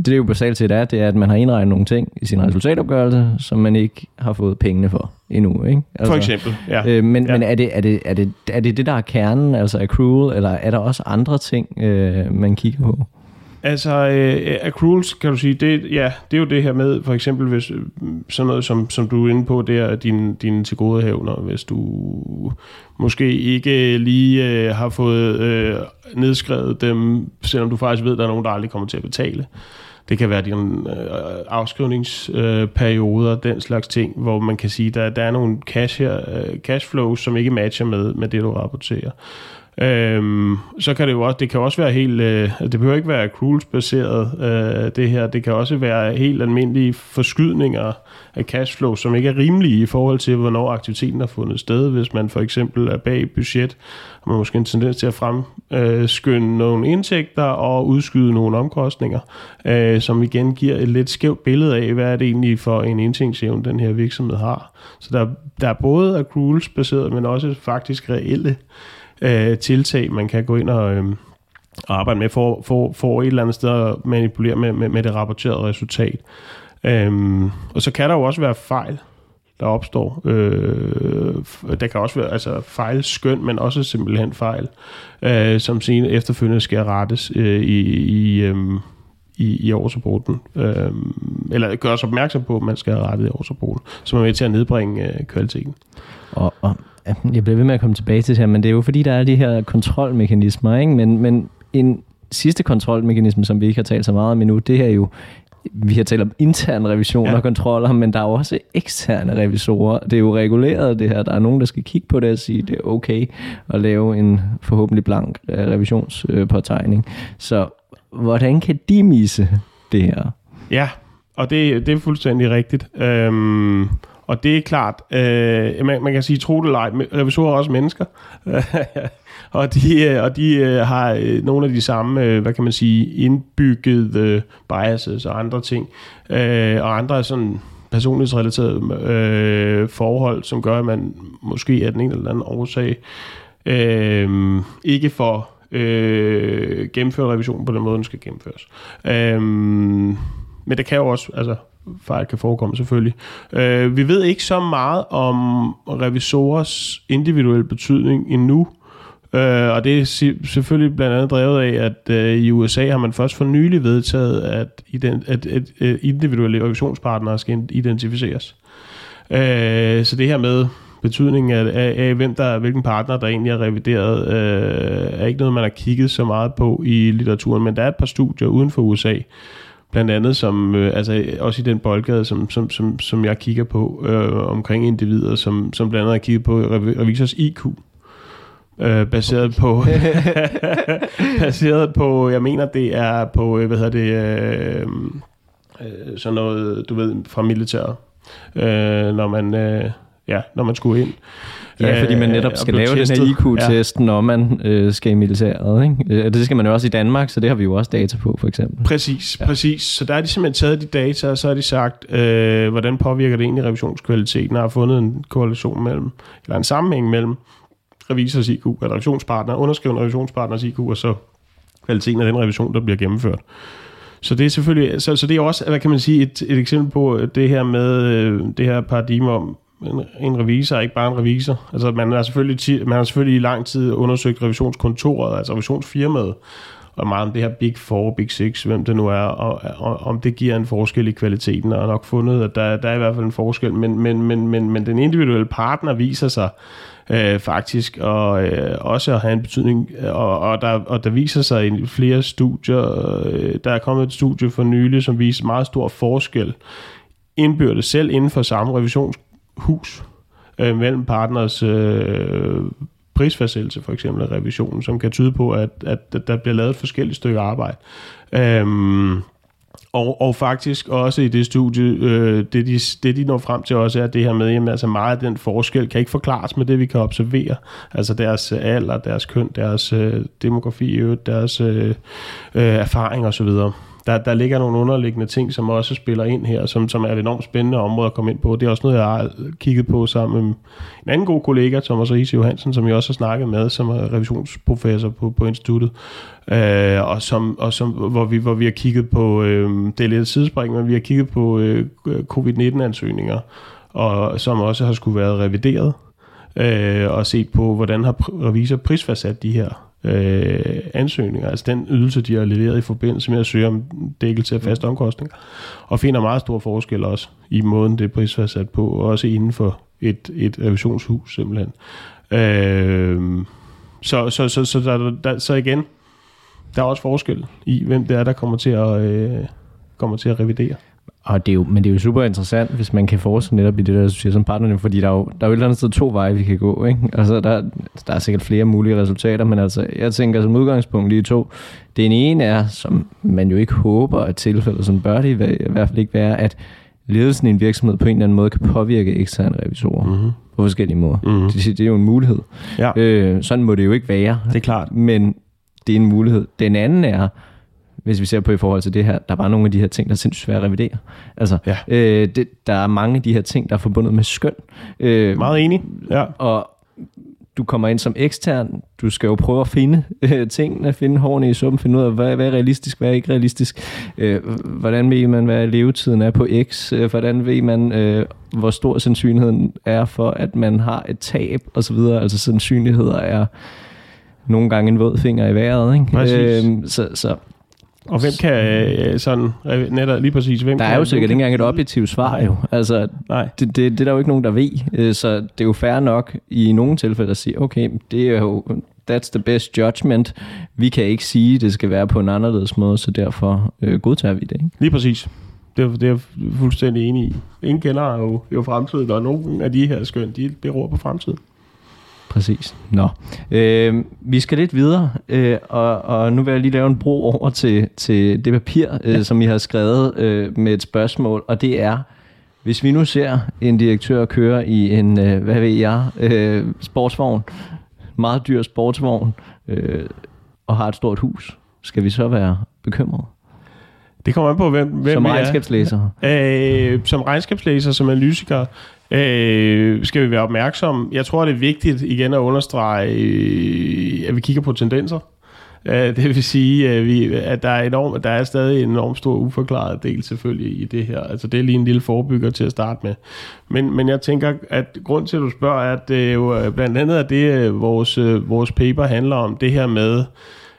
det er jo basalt set er, det er, at man har indregnet nogle ting i sin resultatopgørelse, som man ikke har fået pengene for endnu. Ikke? Altså, for eksempel, ja. Øh, men ja. men er, det, er, det, er, det, er det det, der er kernen, altså accrual, eller er der også andre ting, øh, man kigger på? Altså, øh, accruals, kan du sige, det, ja, det er jo det her med, for eksempel, hvis øh, sådan noget, som, som du er inde på, det er din, din tilgodehavner, hvis du måske ikke lige øh, har fået øh, nedskrevet dem, selvom du faktisk ved, at der er nogen, der aldrig kommer til at betale. Det kan være dine øh, afskrivningsperioder, øh, den slags ting, hvor man kan sige, at der, der er nogle cash her, øh, cash flows, som ikke matcher med, med det, du rapporterer. Øhm, så kan det jo også, det kan også være helt, øh, det behøver ikke være accruals baseret øh, det her, det kan også være helt almindelige forskydninger af cashflow, som ikke er rimelige i forhold til, hvornår aktiviteten har fundet sted. Hvis man for eksempel er bag budget, har man måske en tendens til at fremskynde øh, nogle indtægter og udskyde nogle omkostninger, øh, som igen giver et lidt skævt billede af, hvad er det egentlig for en indtægtsevne, den her virksomhed har. Så der, der er både accruals baseret, men også faktisk reelle øh, tiltag, man kan gå ind og, øh, arbejde med for, for, for et eller andet sted at manipulere med, med, med det rapporterede resultat. Øhm, og så kan der jo også være fejl, der opstår. Øh, der kan også være altså, fejl skøn, men også simpelthen fejl, øh, som senere efterfølgende skal rettes øh, i, i, øh, i, i årsrapporten. Øh, eller gøres opmærksom på, at man skal have rettet i årsrapporten, som er med til at nedbringe øh, kvaliteten. Og, og jeg bliver ved med at komme tilbage til det her, men det er jo fordi, der er de her kontrolmekanismer, ikke? Men, men en sidste kontrolmekanisme, som vi ikke har talt så meget om endnu, det er jo vi har talt om intern revision ja. og kontroller, men der er jo også eksterne revisorer. Det er jo reguleret det her. Der er nogen, der skal kigge på det og sige, det er okay at lave en forhåbentlig blank øh, revisionspåtegning. Så hvordan kan de misse det her? Ja, og det, det er fuldstændig rigtigt. Øhm, og det er klart, øh, man, man kan sige, tro det eller ej, revisorer er også mennesker. [laughs] og de, øh, og de øh, har øh, nogle af de samme, øh, hvad kan man sige, indbyggede biases og andre ting. Og andre sådan personlighedsrelaterede øh, forhold, som gør, at man måske af den ene eller anden årsag øh, ikke får øh, gennemføre revisionen på den måde, den skal gennemføres. Øhm, men det kan jo også, altså fejl kan forekomme selvfølgelig. Øh, vi ved ikke så meget om revisorers individuelle betydning endnu, øh, og det er selvfølgelig blandt andet drevet af, at øh, i USA har man først for nylig vedtaget, at, ident- at, at, at individuelle revisionspartnere skal identificeres. Øh, så det her med betydningen af, af, af hvem der, hvilken partner, der egentlig er revideret, øh, er ikke noget, man har kigget så meget på i litteraturen, men der er et par studier uden for USA, blandt andet som, øh, altså også i den boldgade, som, som, som, som jeg kigger på øh, omkring individer, som, som blandt andet har kigget på revisors IQ. Øh, baseret på [laughs] [laughs] baseret på jeg mener det er på øh, hvad hedder det øh, øh, sådan noget du ved fra militæret øh, når man øh, ja når man skulle ind Ja, fordi man netop øh, skal lave testet. den her IQ-test, ja. når man øh, skal i militæret. Ikke? Øh, det skal man jo også i Danmark, så det har vi jo også data på, for eksempel. Præcis, ja. præcis. Så der er de simpelthen taget de data, og så har de sagt, øh, hvordan påvirker det egentlig revisionskvaliteten, og har fundet en korrelation mellem, eller en sammenhæng mellem revisors IQ, revisionspartner, underskrivende revisionspartners IQ, og så kvaliteten af den revision, der bliver gennemført. Så det er selvfølgelig, så, så det er også, hvad kan man sige, et, et eksempel på det her med øh, det her paradigme om, en, en revisor er ikke bare en revisor. Altså, man har selvfølgelig, man har selvfølgelig i lang tid undersøgt revisionskontoret, altså revisionsfirmaet, og meget om det her Big Four, Big Six, hvem det nu er, og, og om det giver en forskel i kvaliteten, og nok fundet, at der, der er i hvert fald en forskel, men, men, men, men, men den individuelle partner viser sig øh, faktisk og øh, også at have en betydning, og, og, der, og der viser sig i flere studier, øh, der er kommet et studie for nylig, som viser meget stor forskel indbyrdes selv inden for samme revisions hus øh, mellem partners øh, prisfastsættelse, for eksempel revisionen, som kan tyde på, at, at der bliver lavet et forskelligt stykke arbejde. Øhm, og, og faktisk også i det studie, øh, det, de, det de når frem til også er det her med, at altså meget af den forskel kan ikke forklares med det, vi kan observere. Altså deres øh, alder, deres køn, deres øh, demografi, deres øh, øh, erfaring osv der, der ligger nogle underliggende ting, som også spiller ind her, som, som er et enormt spændende område at komme ind på. Det er også noget, jeg har kigget på sammen med en anden god kollega, Thomas Riese Johansen, som jeg også har snakket med, som er revisionsprofessor på, på instituttet, øh, og, som, og som, hvor, vi, hvor vi har kigget på, øh, det er lidt et sidespring, men vi har kigget på øh, covid-19-ansøgninger, og som også har skulle være revideret, øh, og set på, hvordan har revisor prisfastsat de her øh, ansøgninger, altså den ydelse, de har leveret i forbindelse med at søge om dækkelse af faste omkostninger, og finder meget stor forskel også i måden, det er prisfastsat på, også inden for et, et revisionshus simpelthen. Øh, så, så, så, så, der, der, så igen, der er også forskel i, hvem det er, der kommer til at, øh, kommer til at revidere. Og det er jo, men det er jo super interessant, hvis man kan forske netop i det der, du siger, som partner, fordi der er jo, der er jo et eller andet sted to veje, vi kan gå. Ikke? Altså, der, der er sikkert flere mulige resultater, men altså, jeg tænker som udgangspunkt lige to. Den ene er, som man jo ikke håber at tilfældet, som bør det i hvert fald ikke være, at ledelsen i en virksomhed på en eller anden måde kan påvirke eksterne revisorer mm-hmm. på forskellige måder. Mm-hmm. Det, det er jo en mulighed. Ja. Øh, sådan må det jo ikke være. Det er klart. Men det er en mulighed. Den anden er, hvis vi ser på i forhold til det her, der er bare nogle af de her ting, der er sindssygt svære at revidere. Altså, ja. øh, det, der er mange af de her ting, der er forbundet med skøn. Øh, Meget enig, ja. Og du kommer ind som ekstern, du skal jo prøve at finde øh, tingene, finde hårene i suppen, finde ud af, hvad, hvad er realistisk, hvad er ikke realistisk. Øh, hvordan ved man, hvad levetiden er på X? Øh, hvordan ved man, øh, hvor stor sandsynligheden er for, at man har et tab, osv. Altså sandsynligheder er nogle gange en våd finger i vejret. Ikke? Præcis. Øh, så, så Og hvem kan øh, sådan, øh, netop lige præcis, hvem der kan, er jo sikkert ikke engang et objektivt svar jo. Altså, Nej. det, det, det er der jo ikke nogen, der ved. Øh, Så det er jo fair nok i nogle tilfælde at sige, okay, det er jo, that's the best judgment. Vi kan ikke sige, det skal være på en anderledes måde, så derfor øh, godtager vi det. Ikke? Lige præcis. Det er, det er jeg fuldstændig enig i. Ingen kender jo, jo fremtiden, og nogle af de her skøn, de beror på fremtiden. Præcis. Nå. Øh, vi skal lidt videre, øh, og, og nu vil jeg lige lave en bro over til, til det papir, øh, ja. som I har skrevet øh, med et spørgsmål, og det er, hvis vi nu ser en direktør køre i en, øh, hvad ved jeg, øh, sportsvogn, meget dyr sportsvogn, øh, og har et stort hus, skal vi så være bekymrede? Det kommer an på, hvem, hvem Som vi er. regnskabslæser. Øh, som regnskabslæser, som analytiker, øh, skal vi være opmærksomme. Jeg tror, det er vigtigt igen at understrege, øh, at vi kigger på tendenser. Øh, det vil sige, at, vi, at der, er enorm, der er stadig en enorm stor uforklaret del selvfølgelig i det her. Altså det er lige en lille forebygger til at starte med. Men, men jeg tænker, at grund til, at du spørger, er, at det er jo øh, blandt andet er det, øh, vores, øh, vores paper handler om, det her med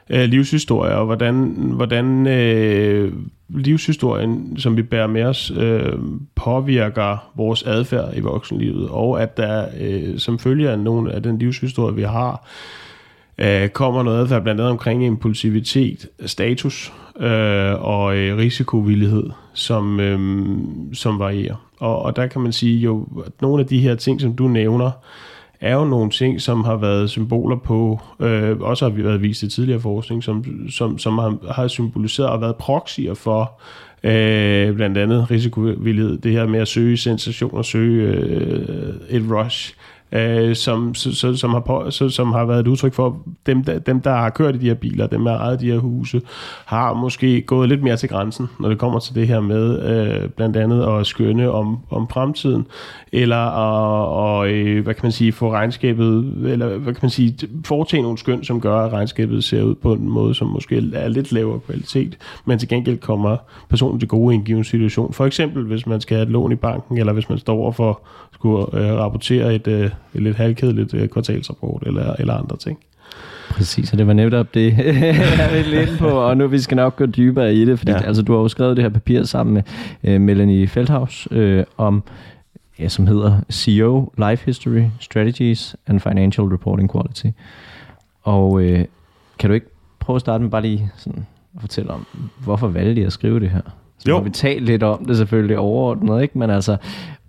øh, livshistorie, og hvordan, hvordan øh, livshistorien, som vi bærer med os, øh, påvirker vores adfærd i voksenlivet, og at der øh, som følger af nogle af den livshistorie, vi har, øh, kommer noget adfærd blandt andet omkring impulsivitet, status øh, og øh, risikovillighed, som, øh, som varierer. Og, og der kan man sige jo, at nogle af de her ting, som du nævner, er jo nogle ting, som har været symboler på, øh, også har vi været vist i tidligere forskning, som, som, som har, har symboliseret og været proxyer for øh, blandt andet risikovillighed, det her med at søge sensation og søge øh, et rush, øh, som, som, som, har på, så, som har været et udtryk for, dem der, dem, der har kørt i de her biler, dem, der har ejet de her huse, har måske gået lidt mere til grænsen, når det kommer til det her med øh, blandt andet at skønne om, om fremtiden, eller at, og, øh, hvad kan man sige, få regnskabet, eller hvad kan man sige, foretage nogle skøn, som gør, at regnskabet ser ud på en måde, som måske er lidt lavere kvalitet, men til gengæld kommer personen til gode i en given situation. For eksempel, hvis man skal have et lån i banken, eller hvis man står over for at skulle øh, rapportere et, øh, et lidt halvkedeligt øh, kvartalsrapport, eller, eller andre ting. Præcis, og det var netop det, [laughs] jeg ville ind på, og nu vi skal nok gå dybere i det, fordi. Ja. altså, du har jo skrevet det her papir sammen med øh, Melanie Feldhaus øh, om, ja, som hedder CEO, Life History, Strategies and Financial Reporting Quality. Og øh, kan du ikke prøve at starte med bare lige sådan at fortælle om, hvorfor valgte I at skrive det her? Så Jo. jo. vi talt lidt om det selvfølgelig overordnet, ikke? men altså,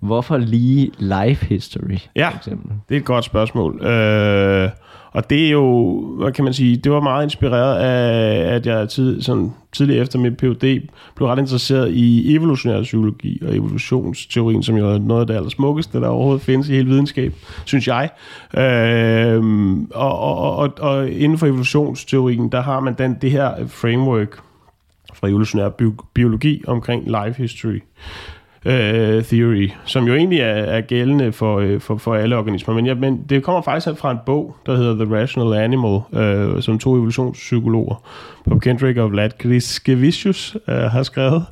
hvorfor lige life history, Ja. for eksempel? Det er et godt spørgsmål. Øh, og det er jo, hvad kan man sige, det var meget inspireret af, at jeg tid, sådan, tidligere efter mit PhD blev ret interesseret i evolutionær psykologi og evolutionsteorien, som jo er noget af det allersmukkeste, der overhovedet findes i hele videnskab, synes jeg. Øh, og, og, og, og inden for evolutionsteorien, der har man den, det her framework fra evolutionær biologi omkring life history øh, theory, som jo egentlig er, er gældende for, øh, for, for alle organismer. Men, ja, men det kommer faktisk fra en bog, der hedder The Rational Animal, øh, som to evolutionspsykologer, Bob Kendrick og Vlad Griskevicius, øh, har skrevet,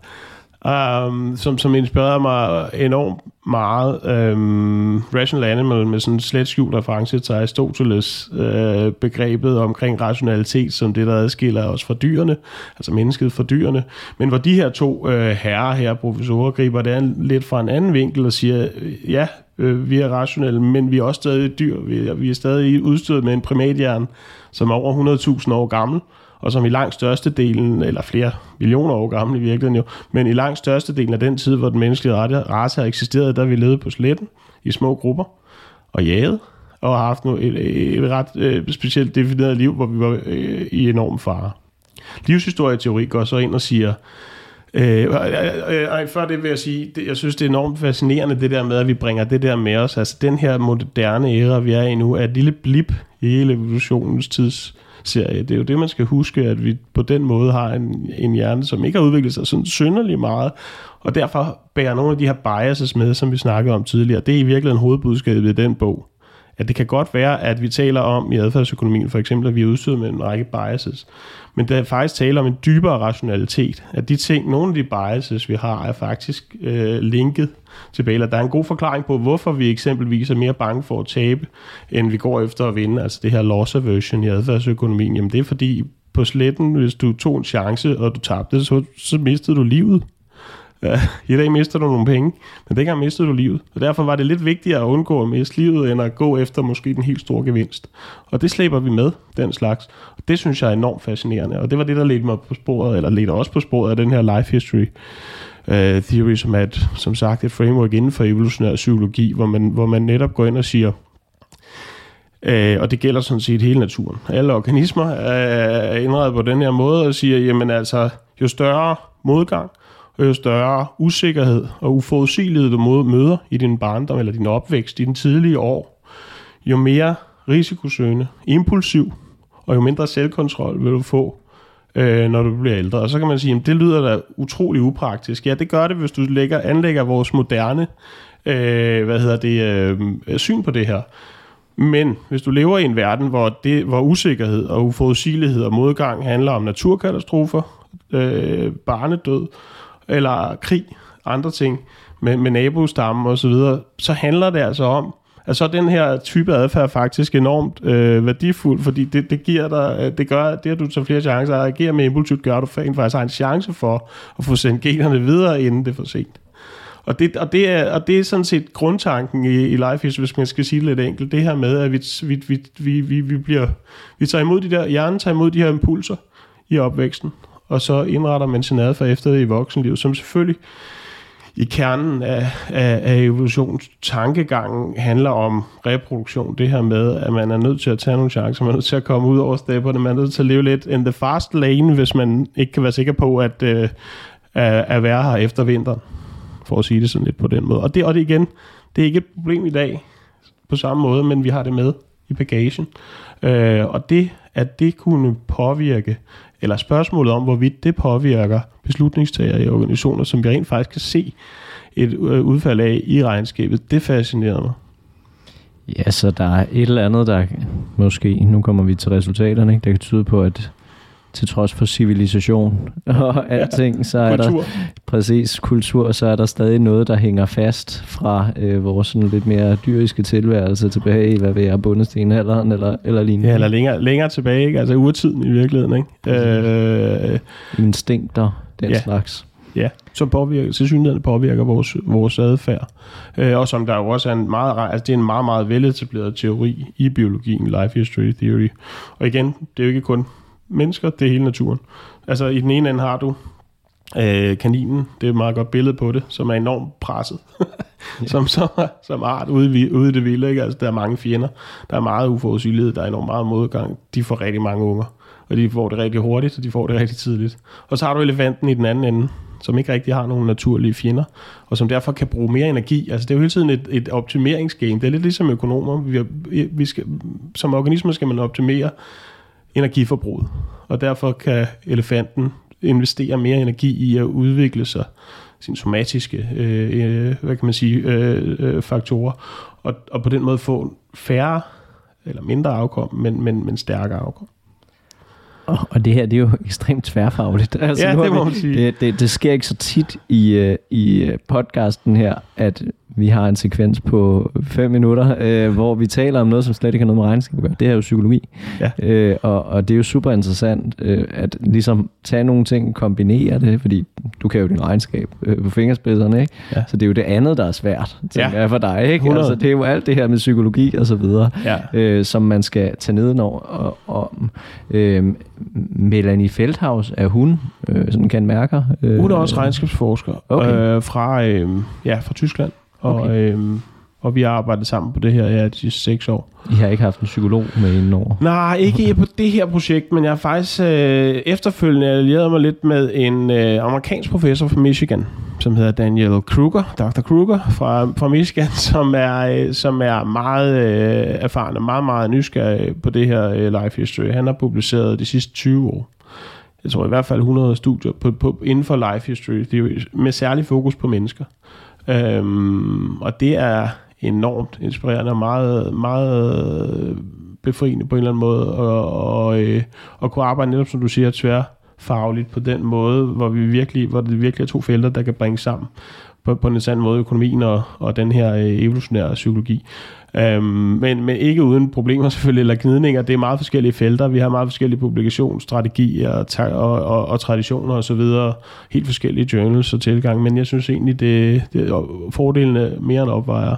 um, som, som inspirerede mig enormt meget. Um, Rational Animal med sådan en slet skjult reference til Aristoteles uh, begrebet omkring rationalitet som det, der adskiller os fra dyrene, altså mennesket fra dyrene. Men hvor de her to uh, herrer her, professorer, griber det an lidt fra en anden vinkel og siger, ja, øh, vi er rationelle, men vi er også stadig dyr. Vi er, vi er stadig udstyret med en primathjerne, som er over 100.000 år gammel, og som i langt størstedelen, eller flere millioner år gammel i virkeligheden jo, men i langt størstedelen af den tid, hvor den menneskelige race har eksisteret, der vi levede på sletten i små grupper og jagede, og har haft et, et ret øh, specielt defineret liv, hvor vi var øh, i enorm fare. Livshistorieteori går så ind og siger, Øh, øh, øh, før det vil jeg sige, det, jeg synes, det er enormt fascinerende, det der med, at vi bringer det der med os. Altså, den her moderne æra, vi er i nu, er et lille blip hele evolutionens tidsserie. Det er jo det, man skal huske, at vi på den måde har en, en hjerne, som ikke har udviklet sig sådan synderligt meget, og derfor bærer nogle af de her biases med, som vi snakkede om tidligere. Det er i virkeligheden hovedbudskabet i den bog at det kan godt være, at vi taler om i adfærdsøkonomien, for eksempel, at vi er udstyret med en række biases, men der er faktisk tale om en dybere rationalitet, at de ting, nogle af de biases, vi har, er faktisk øh, linket tilbage, eller der er en god forklaring på, hvorfor vi eksempelvis er mere bange for at tabe, end vi går efter at vinde, altså det her loss aversion i adfærdsøkonomien, jamen det er fordi på sletten, hvis du tog en chance, og du tabte, så, så mistede du livet. Ja, [laughs] I dag mister du nogle penge, men dengang mistede du livet. Og derfor var det lidt vigtigere at undgå at miste livet, end at gå efter måske den helt store gevinst. Og det slæber vi med, den slags. Og det synes jeg er enormt fascinerende. Og det var det, der ledte mig på sporet, eller ledte også på sporet af den her life history uh, theory, som er et, som sagt et framework inden for evolutionær psykologi, hvor man, hvor man netop går ind og siger, Øh, og det gælder sådan set hele naturen. Alle organismer er indrettet på den her måde og siger, jamen altså, jo større modgang, og jo større usikkerhed og uforudsigelighed du møder i din barndom eller din opvækst i den tidlige år, jo mere risikosøgende, impulsiv og jo mindre selvkontrol vil du få, øh, når du bliver ældre. Og så kan man sige, at det lyder da utrolig upraktisk. Ja, det gør det, hvis du lægger, anlægger vores moderne øh, hvad hedder det, øh, syn på det her. Men hvis du lever i en verden, hvor, det, hvor usikkerhed og uforudsigelighed og modgang handler om naturkatastrofer, øh, barnedød eller krig, andre ting med, med nabostammen og så videre, så handler det altså om, at så den her type adfærd faktisk enormt øh, værdifuld, fordi det, det giver dig, øh, det gør, det at du tager flere chancer at agere med impulsivt, gør, du faktisk har en chance for at få sendt generne videre, inden det er for sent. Og det, og, det er, og det er sådan set grundtanken i, i Life is, hvis man skal sige det lidt enkelt. Det her med, at vi, vi, vi, vi, vi, bliver, vi tager imod de der, hjernen tager imod de her impulser i opvæksten, og så indretter man sin adfærd efter det i voksenlivet, som selvfølgelig i kernen af, af, af evolutionstankegangen handler om reproduktion. Det her med, at man er nødt til at tage nogle chancer, man er nødt til at komme ud over stepperne, man er nødt til at leve lidt in the fast lane, hvis man ikke kan være sikker på at, uh, at være her efter vinteren for at sige det sådan lidt på den måde. Og det, og det igen, det er ikke et problem i dag på samme måde, men vi har det med i bagagen. Øh, og det, at det kunne påvirke, eller spørgsmålet om, hvorvidt det påvirker beslutningstager i organisationer, som vi rent faktisk kan se et øh, udfald af i regnskabet, det fascinerer mig. Ja, så der er et eller andet, der måske, nu kommer vi til resultaterne, ikke, der kan tyde på, at til trods for civilisation og alting, så er kultur. der præcis kultur, så er der stadig noget, der hænger fast fra øh, vores sådan lidt mere dyriske tilværelse tilbage i, hvad vi er, bundestenalderen eller, eller lignende. Ja, eller længere, længere tilbage, ikke? altså urtiden i virkeligheden. Ikke? Øh, Instinkter, den ja. slags. Ja, som påvirker, til synligheden påvirker vores, vores adfærd. Øh, og som der jo også er en meget, altså det er en meget, meget veletableret teori i biologien, life history theory. Og igen, det er jo ikke kun mennesker, det er hele naturen. Altså i den ene ende har du øh, kaninen, det er et meget godt billede på det, som er enormt presset, ja. [laughs] som, som, som art ude i, ude i det vilde. Ikke? Altså, der er mange fjender, der er meget uforudsigelighed, der er enormt meget modgang. De får rigtig mange unger, og de får det rigtig hurtigt, og de får det rigtig tidligt. Og så har du elefanten i den anden ende, som ikke rigtig har nogen naturlige fjender, og som derfor kan bruge mere energi. Altså det er jo hele tiden et, et optimeringsgame. Det er lidt ligesom økonomer. Vi, vi skal, som organismer skal man optimere energiforbruget. Og derfor kan elefanten investere mere energi i at udvikle sig, sine somatiske øh, øh, hvad kan man sige, øh, øh, faktorer, og, og på den måde få færre eller mindre afkom, men, men, men stærkere afkom. Og, og det her, det er jo ekstremt tværfagligt. [laughs] Altså, ja, det må man sige. Det, det, det sker ikke så tit i, øh, i podcasten her, at vi har en sekvens på fem minutter, øh, hvor vi taler om noget, som slet ikke har noget med regnskab at gøre. Det er jo psykologi. Ja. Øh, og, og det er jo super interessant øh, at ligesom tage nogle ting, kombinere det, fordi du kan jo din regnskab øh, på fingerspidserne, ikke? Ja. Så det er jo det andet, der er svært, ja. er for dig, ikke? Altså, det er jo alt det her med psykologi og så videre, ja. øh, som man skal tage nedenover. Og, og øh, Melanie Feldhaus, er hun øh, sådan kan mærker? Øh, hun er også regnskabsforsker okay. øh, fra, øh, ja, fra Tyskland. Og, okay. øhm, og vi har arbejdet sammen på det her ja, de sidste seks år. I har ikke haft en psykolog med inden over? Nej, ikke på det her projekt, men jeg har faktisk øh, efterfølgende allieret mig lidt med en øh, amerikansk professor fra Michigan, som hedder Daniel Kruger, Dr. Kruger fra, fra Michigan, [laughs] som er, øh, som er meget øh, erfaren og meget, meget nysgerrig på det her øh, life history. Han har publiceret de sidste 20 år jeg tror i hvert fald 100 studier på, på, inden for life history, er med særlig fokus på mennesker. Øhm, og det er enormt inspirerende og meget, meget befriende på en eller anden måde, og, og, øh, og kunne arbejde netop, som du siger, tværfagligt på den måde, hvor, vi virkelig, hvor det virkelig er to felter, der kan bringe sammen på, på en sand måde, økonomien og, og den her øh, evolutionære psykologi. Øhm, men, men ikke uden problemer selvfølgelig, eller gnidninger. Det er meget forskellige felter. Vi har meget forskellige publikationsstrategier og, og, og, og traditioner osv. Helt forskellige journals og tilgang. Men jeg synes egentlig, det, det fordelene mere end opvejer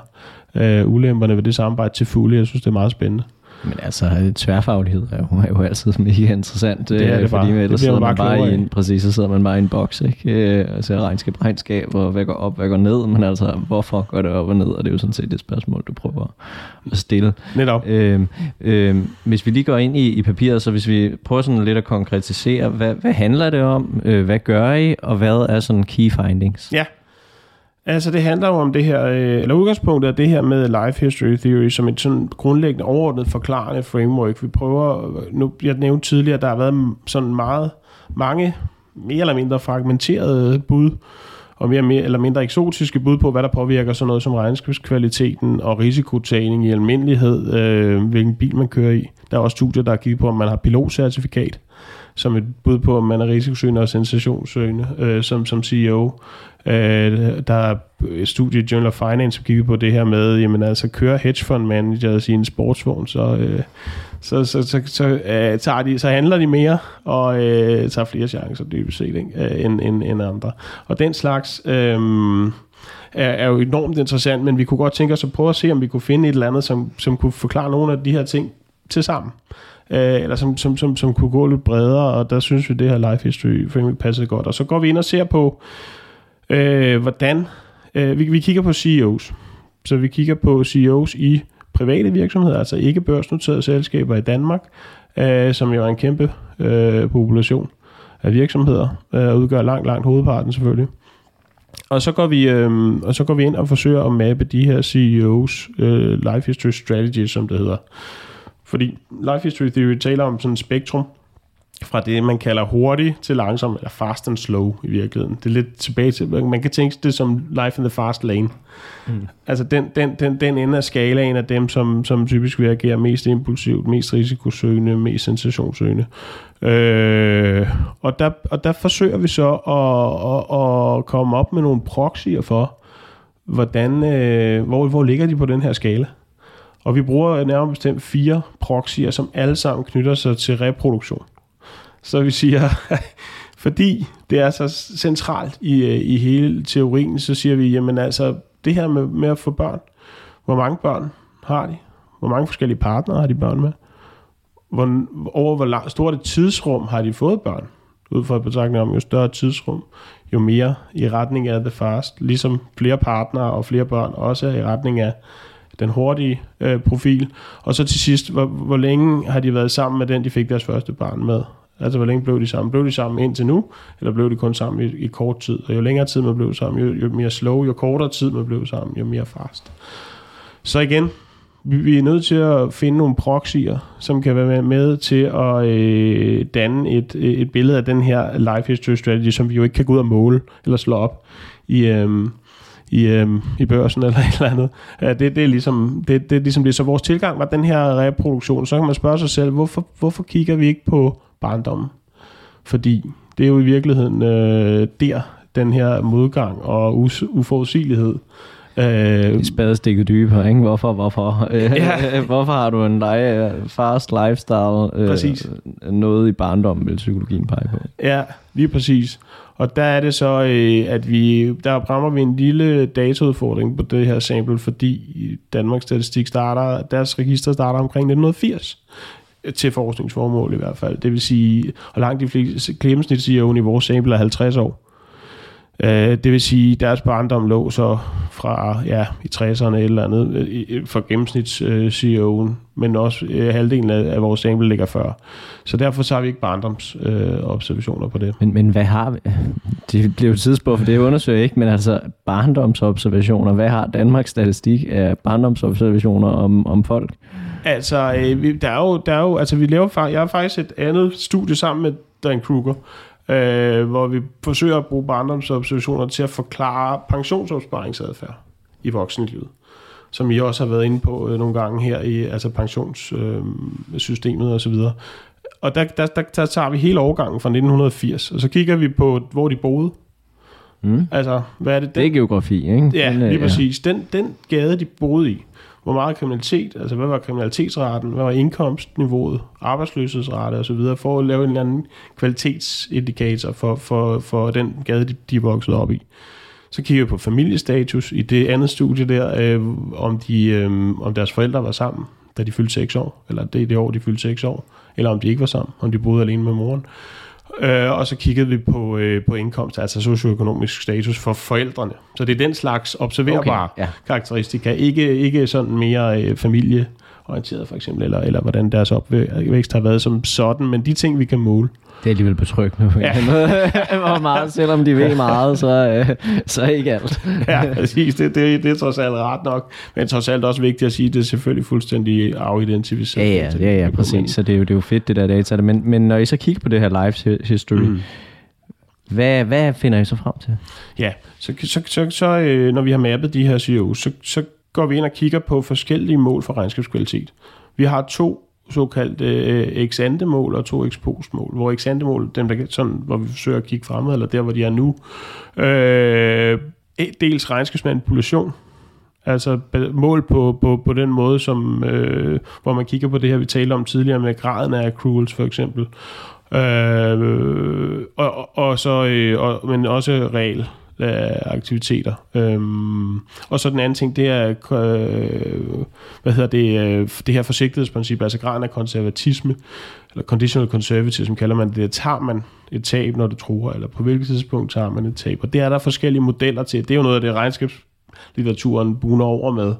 øh, ulemperne ved det samarbejde til fulde. Jeg synes, det er meget spændende. Men altså, tværfaglighed er jo, er jo altid [laughs] mega interessant. Det er det øh, fordi bare. det sidder man bare, bare i en, præcis, så sidder man bare i en boks, ikke? Øh, altså regnskab, regnskab, og hvad går op, hvad går ned, men altså, hvorfor går det op og ned, og det er jo sådan set det spørgsmål, du prøver at stille. Netop. Øhm, øhm, hvis vi lige går ind i, i papiret, så hvis vi prøver sådan lidt at konkretisere, hvad, hvad handler det om, øh, hvad gør I, og hvad er sådan key findings? Ja, Altså det handler jo om det her, øh, eller udgangspunktet er det her med life history theory som et sådan grundlæggende overordnet forklarende framework. Vi prøver, øh, nu jeg nævnte tidligere, der har været sådan meget, mange mere eller mindre fragmenterede bud, og mere, mere eller mindre eksotiske bud på, hvad der påvirker sådan noget som regnskabskvaliteten og risikotagning i almindelighed, øh, hvilken bil man kører i. Der er også studier, der har kigget på, om man har pilotcertifikat, som et bud på, om man er risikosøgende og sensationssøgende øh, som, som CEO. Øh, der er et studie i Journal of Finance, som kigger på det her med, jamen altså, kører hedge fund managers i en sportsvogn, så, øh, så, så, så, så, øh, tager de, så handler de mere og øh, tager flere chancer dybest set ikke, øh, end, end, end andre. Og den slags... Øh, er, er jo enormt interessant, men vi kunne godt tænke os at prøve at se, om vi kunne finde et eller andet, som, som kunne forklare nogle af de her ting til sammen. Øh, eller som, som, som, som kunne gå lidt bredere, og der synes vi, det her life history framework passede godt. Og så går vi ind og ser på, øh, hvordan øh, vi, vi kigger på CEOs. Så vi kigger på CEOs i private virksomheder, altså ikke børsnoterede selskaber i Danmark, øh, som jo er en kæmpe øh, population af virksomheder, øh, udgør langt, langt hovedparten selvfølgelig. Og så går vi, øh, og så går vi ind og forsøger at mappe de her CEOs øh, life history strategy, som det hedder. Fordi life history theory taler om sådan et spektrum, fra det, man kalder hurtig til langsom, eller fast and slow i virkeligheden. Det er lidt tilbage til, man kan tænke det som life in the fast lane. Mm. Altså den, den, den, den ende af skalaen af dem, som, som typisk vil agere mest impulsivt, mest risikosøgende, mest sensationssøgende. Øh, og, der, og der forsøger vi så at, at, at komme op med nogle proxyer for, hvordan, øh, hvor, hvor ligger de på den her skala. Og vi bruger nærmere bestemt fire proxyer, som alle sammen knytter sig til reproduktion. Så vi siger, [laughs] fordi det er så centralt i, øh, i hele teorien, så siger vi, jamen altså, det her med, med at få børn, hvor mange børn har de? Hvor mange forskellige partnere har de børn med? Hvor, over hvor lang, stort et tidsrum har de fået børn? Ud fra betragtning om, jo større tidsrum, jo mere i retning af the fast. Ligesom flere partnere og flere børn også er i retning af den hurtige øh, profil. Og så til sidst, hvor, hvor længe har de været sammen med den, de fik deres første barn med? Altså, hvor længe blev de sammen? Blev de sammen indtil nu, eller blev de kun sammen i, i kort tid? Og jo længere tid man blev sammen, jo, jo mere slow, jo kortere tid man blev sammen, jo mere fast. Så igen, vi, vi er nødt til at finde nogle proxyer, som kan være med til at øh, danne et, et billede af den her life history strategy, som vi jo ikke kan gå ud og måle eller slå op i, øh, i, øh, i børsen eller [laughs] et eller andet. Ja, det, det, er ligesom, det, det er ligesom det. Så vores tilgang var den her reproduktion. Så kan man spørge sig selv, hvorfor, hvorfor kigger vi ikke på barndommen. Fordi det er jo i virkeligheden øh, der, den her modgang og uforudsigelighed. Øh, Spadestikket dybere, ikke? Hvorfor, hvorfor? Ja. [laughs] hvorfor har du en fast lifestyle? Øh, præcis. Noget i barndommen, vil psykologien pege på. Ja, lige præcis. Og der er det så, øh, at vi, der rammer vi en lille dataudfordring på det her sample, fordi Danmarks Statistik starter, deres register starter omkring 1980 til forskningsformål i hvert fald. Det vil sige, og langt de fleste gennemsnitsceo i vores sample er 50 år. Uh, det vil sige, deres barndom lå så fra ja, i 60'erne eller andet for gennemsnits uh, CEO'en, men også uh, halvdelen af, af vores sample ligger før. Så derfor så har vi ikke barndomsobservationer uh, på det. Men, men hvad har vi? Det bliver jo tidsspurgt, for det undersøger jeg ikke, men altså barndomsobservationer, hvad har Danmarks statistik af barndomsobservationer om, om folk? Altså, øh, der, er jo, der er jo, altså vi laver, jeg har faktisk et andet studie sammen med Dan Kruger, øh, hvor vi forsøger at bruge barndomsobservationer til at forklare pensionsopsparingsadfærd i voksenlivet. som I også har været inde på øh, nogle gange her i altså pensionssystemet øh, og så videre. Og der, der, der, der tager vi hele overgangen fra 1980, og så kigger vi på, hvor de boede. Mm. Altså, hvad er det? Den, Det er geografi, ikke? Ja, Den, øh, lige præcis. Den, den gade, de boede i, hvor meget kriminalitet, altså hvad var kriminalitetsraten, hvad var indkomstniveauet, arbejdsløshedsrate osv., for at lave en eller anden kvalitetsindikator for, for, for den gade, de, de er vokset op i. Så kigger vi på familiestatus i det andet studie der, øh, om, de, øh, om deres forældre var sammen, da de fyldte 6 år, eller det, det år, de fyldte 6 år, eller om de ikke var sammen, om de boede alene med moren. Øh, og så kiggede vi på, øh, på indkomst, altså socioøkonomisk status for forældrene. Så det er den slags observerbare Okay, ja. karakteristika, ikke, ikke sådan mere øh, familieorienteret for eksempel, eller, eller hvordan deres opvækst har været som sådan, men de ting, vi kan måle. Det er alligevel betryggende på en Ja. måde. [laughs] Hvor meget, selvom de ved meget, så, øh, så ikke alt. [laughs] Ja, præcis. Det, det, det er trods alt ret nok, men trods alt også vigtigt at sige, at det er selvfølgelig fuldstændig Ja, afidentificeret. ja, ja, ja, præcis. Så det er jo, det er jo fedt, det der data. Men, men når I så kigger på det her live history, mm. hvad, hvad finder I så frem til? Ja, så, så, så, så øh, når vi har mappet de her CEOs, så, så går vi ind og kigger på forskellige mål for regnskabskvalitet. Vi har to såkaldte øh, ex mål og to ex mål. Hvor ex den mål, dem der, sådan, hvor vi forsøger at kigge fremad, eller der hvor de er nu, øh, e- dels regnskabsmanipulation, Altså mål på, på, på den måde, som, øh, hvor man kigger på det her, vi talte om tidligere med graden af accruals for eksempel. Øh, og, og, og så, øh, og, men også regel af aktiviteter. Øhm, og så den anden ting, det er, øh, hvad hedder det, øh, det her forsigtighedsprincip, altså graden af konservatisme, eller conditional conservatism kalder man det. Tager man et tab, når det truer, eller på hvilket tidspunkt tager man et tab? Og det er der forskellige modeller til. Det er jo noget af det, regnskabslitteraturen buner over med.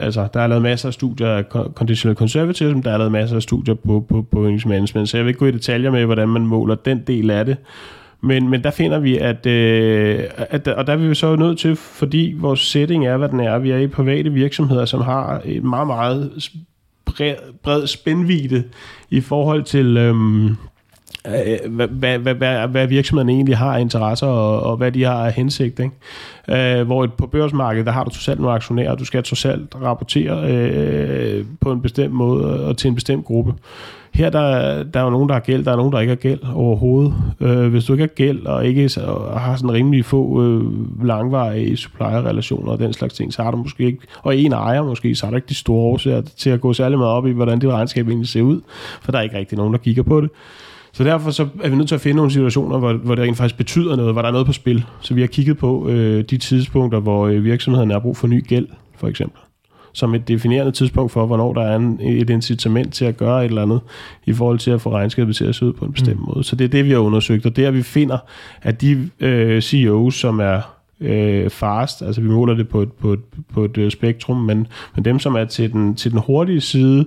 Altså, der er lavet masser af studier af conditional conservatism, der er lavet masser af studier på, på, på management, så jeg vil ikke gå i detaljer med, hvordan man måler den del af det. Men, men der finder vi, at, øh, at og der er vi jo så nødt til, fordi vores setting er, hvad den er, vi er i private virksomheder, som har et meget, meget bred, bred spændvidde i forhold til, øhm, øh, hvad, hvad, hvad, hvad, virksomheden egentlig har af interesser, og, og hvad de har af hensigt. Ikke? Øh, hvor et- på børsmarkedet, der har du totalt nogle aktionærer, og du skal totalt rapportere øh, på en bestemt måde og til en bestemt gruppe. Her der, der er jo nogen, der har gæld, der er nogen, der ikke har gæld overhovedet. Øh, hvis du ikke har gæld, og ikke så- og har sådan rimelig få øh, langvarige supplier-relationer og den slags ting, så har du måske ikke, og en ejer måske, så har du ikke de store årsager til at gå særlig meget op i, hvordan dit regnskab egentlig ser ud, for der er ikke rigtig nogen, der kigger på det. Så derfor så er vi nødt til at finde nogle situationer, hvor, hvor det rent faktisk betyder noget, hvor der er noget på spil. Så vi har kigget på øh, de tidspunkter, hvor øh, virksomheden har brug for ny gæld, for eksempel. Som et definerende tidspunkt for, hvornår der er en, et incitament til at gøre et eller andet, i forhold til at få regnskabet til at se ud på en bestemt mm. måde. Så det er det, vi har undersøgt, og der vi finder, at de øh, CEOs, som er øh, fast, altså vi måler det på et, på et, på et øh, spektrum, men, men dem, som er til den, til den hurtige side,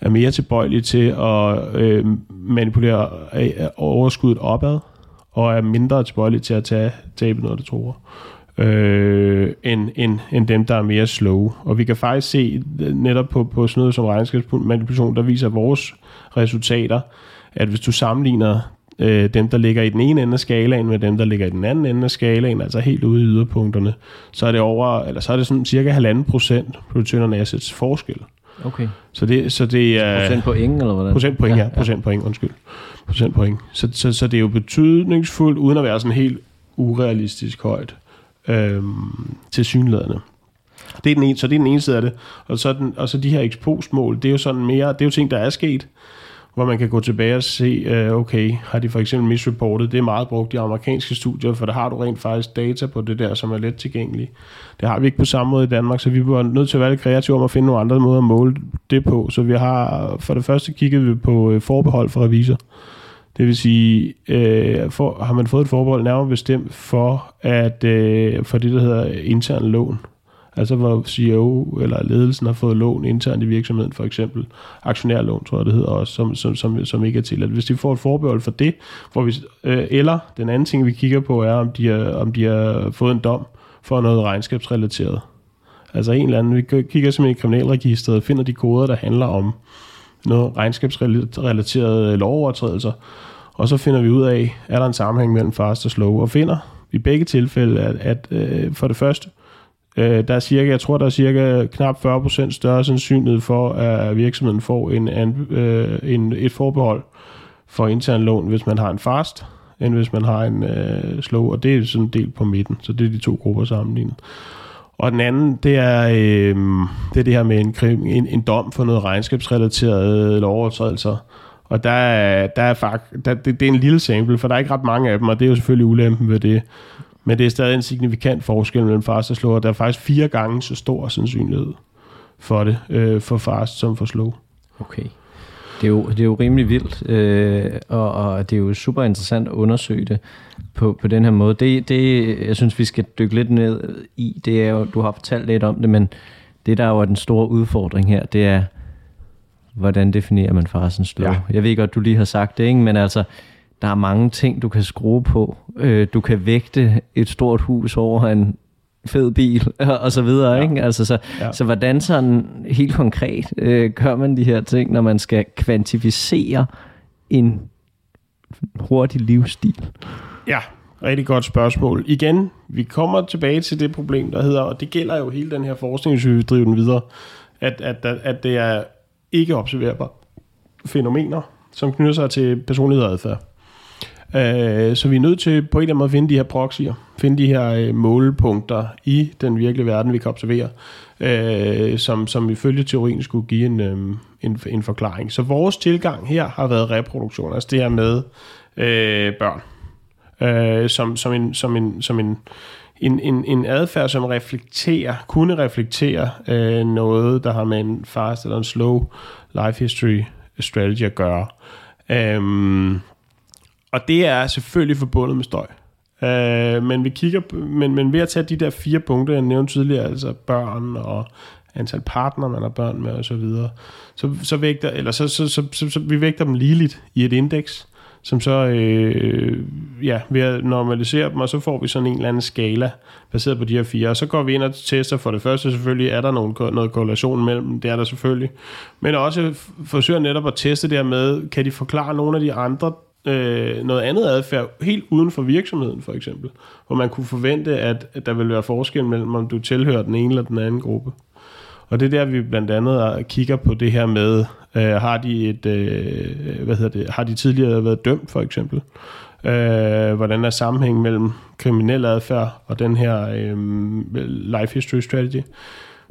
er mere tilbøjelige til at øh, manipulere øh, overskuddet opad, og er mindre tilbøjelige til at tage tabet, når det tror øh, end, end, end dem, der er mere slow. Og vi kan faktisk se øh, netop på, på sådan noget som regnskabsmanipulation, der viser vores resultater, at hvis du sammenligner øh, dem, der ligger i den ene ende af skalaen med dem, der ligger i den anden ende af skalaen, altså helt ude i yderpunkterne, så er det over, eller så er det sådan cirka halvanden procent på return on assets forskel. Okay. Så det, så det er... Procent på ingen, eller hvordan? Procentpoint, ja. ja. Procentpoint, undskyld. Procentpoint. Så, så, så det er jo betydningsfuldt, uden at være sådan helt urealistisk højt øhm, til synlædende. Det er den ene, så det er den ene side af det. Og så, den, og så de her ekspostmål, det er jo sådan mere, det er jo ting, der er sket, hvor man kan gå tilbage og se, øh, okay, har de for eksempel misreportet, det er meget brugt i amerikanske studier, for der har du rent faktisk data på det der, som er let tilgængeligt. Det har vi ikke på samme måde i Danmark, så vi var nødt til at være lidt kreative om at finde nogle andre måder at måle det på. Så vi har, for det første kigget vi på øh, forbehold for revisor. Det vil sige, øh, for, har man fået et forbehold nærmere bestemt for, at, øh, for det, der hedder intern lån. Altså hvor CEO eller ledelsen har fået lån internt i virksomheden, for eksempel aktionærlån, tror jeg det hedder også, som, som, som, som ikke er tilladt. Hvis de får et forbehold for det, hvor vi, øh, eller den anden ting, vi kigger på, er, om de, har, om de har fået en dom for noget regnskabsrelateret. Altså en eller anden, vi kigger simpelthen i kriminalregisteret og finder de koder, der handler om noget regnskabsrelaterede lovovertrædelser, og så finder vi ud af, er der en sammenhæng mellem fast og slow, og finder i begge tilfælde, at, at øh, for det første, Øh, der er cirka, jeg tror, der er cirka knap 40% større sandsynlighed for, at virksomheden får en, øh, en, et forbehold for intern lån, hvis man har en fast, end hvis man har en øh, slow, og det er sådan del på midten, så det er de to grupper sammenlignet. Og den anden, det er, øh, det, er det her med en, en, en dom for noget regnskabsrelaterede lovovertrædelser. Og der er, der er fakt, der, det, det er en lille sample, for der er ikke ret mange af dem, og det er jo selvfølgelig ulempen ved det. Men det er stadig en signifikant forskel mellem fast og slow, og der er faktisk fire gange så stor sandsynlighed for det, øh, for fast som for slow. Okay. Det er jo, det er jo rimelig vildt, øh, og, og det er jo super interessant at undersøge det på, på den her måde. Det, det, jeg synes, vi skal dykke lidt ned i, det er jo, du har fortalt lidt om det, men det, der jo er den store udfordring her, det er, hvordan definerer man farsen slow? Ja. Jeg ved godt, du lige har sagt det, ikke? men altså, der er mange ting, du kan skrue på. Øh, du kan vægte et stort hus over en fed bil, [laughs] og så videre. Ja. Ikke? Altså, så, ja. så hvordan sådan helt konkret øh, gør man de her ting, når man skal kvantificere en hurtig livsstil? Ja, rigtig godt spørgsmål. Igen, vi kommer tilbage til det problem, der hedder, og det gælder jo hele den her forskning, hvis vi driver den videre, at, at, at det er ikke observerbare fænomener, som knytter sig til personlighed og adfærd. Øh, så vi er nødt til på en eller anden måde at finde de her proxyer, finde de her øh, målepunkter i den virkelige verden, vi kan observere, øh, som, som ifølge teorien skulle give en, øh, en, en forklaring. Så vores tilgang her har været reproduktion, altså det her med øh, børn, øh, som, som en, som en, som en en, en, en adfærd, som reflekterer, kunne reflektere øh, noget, der har med en fast eller en slow life history strategy at gøre. Øhm, og det er selvfølgelig forbundet med støj. Øh, men vi kigger, men, men ved at tage de der fire punkter, jeg nævnte tidligere, altså børn og antal partner, man har børn med osv., så, så, så vægter, eller så, så, så, så, så, vi vægter dem ligeligt i et indeks, som så, øh, ja, ved at normalisere dem, og så får vi sådan en eller anden skala, baseret på de her fire, og så går vi ind og tester. For det første selvfølgelig, er der nogen, noget korrelation mellem, det er der selvfølgelig, men også forsøger netop at teste det her med, kan de forklare nogle af de andre øh, noget andet adfærd helt uden for virksomheden for eksempel, hvor man kunne forvente, at, at der vil være forskel mellem, om du tilhører den ene eller den anden gruppe. Og det er der, vi blandt andet kigger på det her med, øh, har de et, øh, hvad hedder det, har de tidligere været dømt for eksempel? Øh, hvordan er sammenhængen mellem kriminel adfærd og den her øh, life history strategy?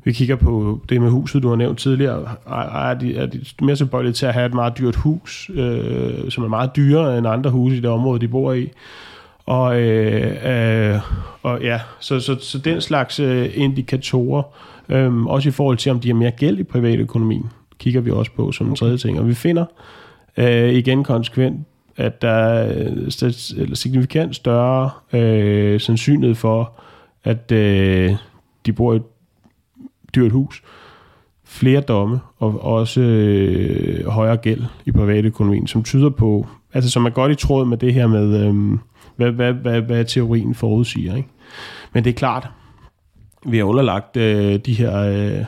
Vi kigger på det med huset, du har nævnt tidligere. Er de, er de mere tilbøjelige til at have et meget dyrt hus, øh, som er meget dyrere end andre huse i det område, de bor i? Og, øh, øh, og ja, så, så, så den slags øh, indikatorer, øh, også i forhold til, om de har mere gæld i privatøkonomien, kigger vi også på som en tredje ting. Og vi finder øh, igen konsekvent, at der er signifikant større øh, sandsynlighed for, at øh, de bor i et dyrt hus, flere domme og også øh, højere gæld i privatøkonomien, som tyder på, altså som er godt i tråd med det her med, øh, hvad, hvad, hvad, hvad teorien forudsiger. Ikke? Men det er klart, vi har underlagt øh, de her øh,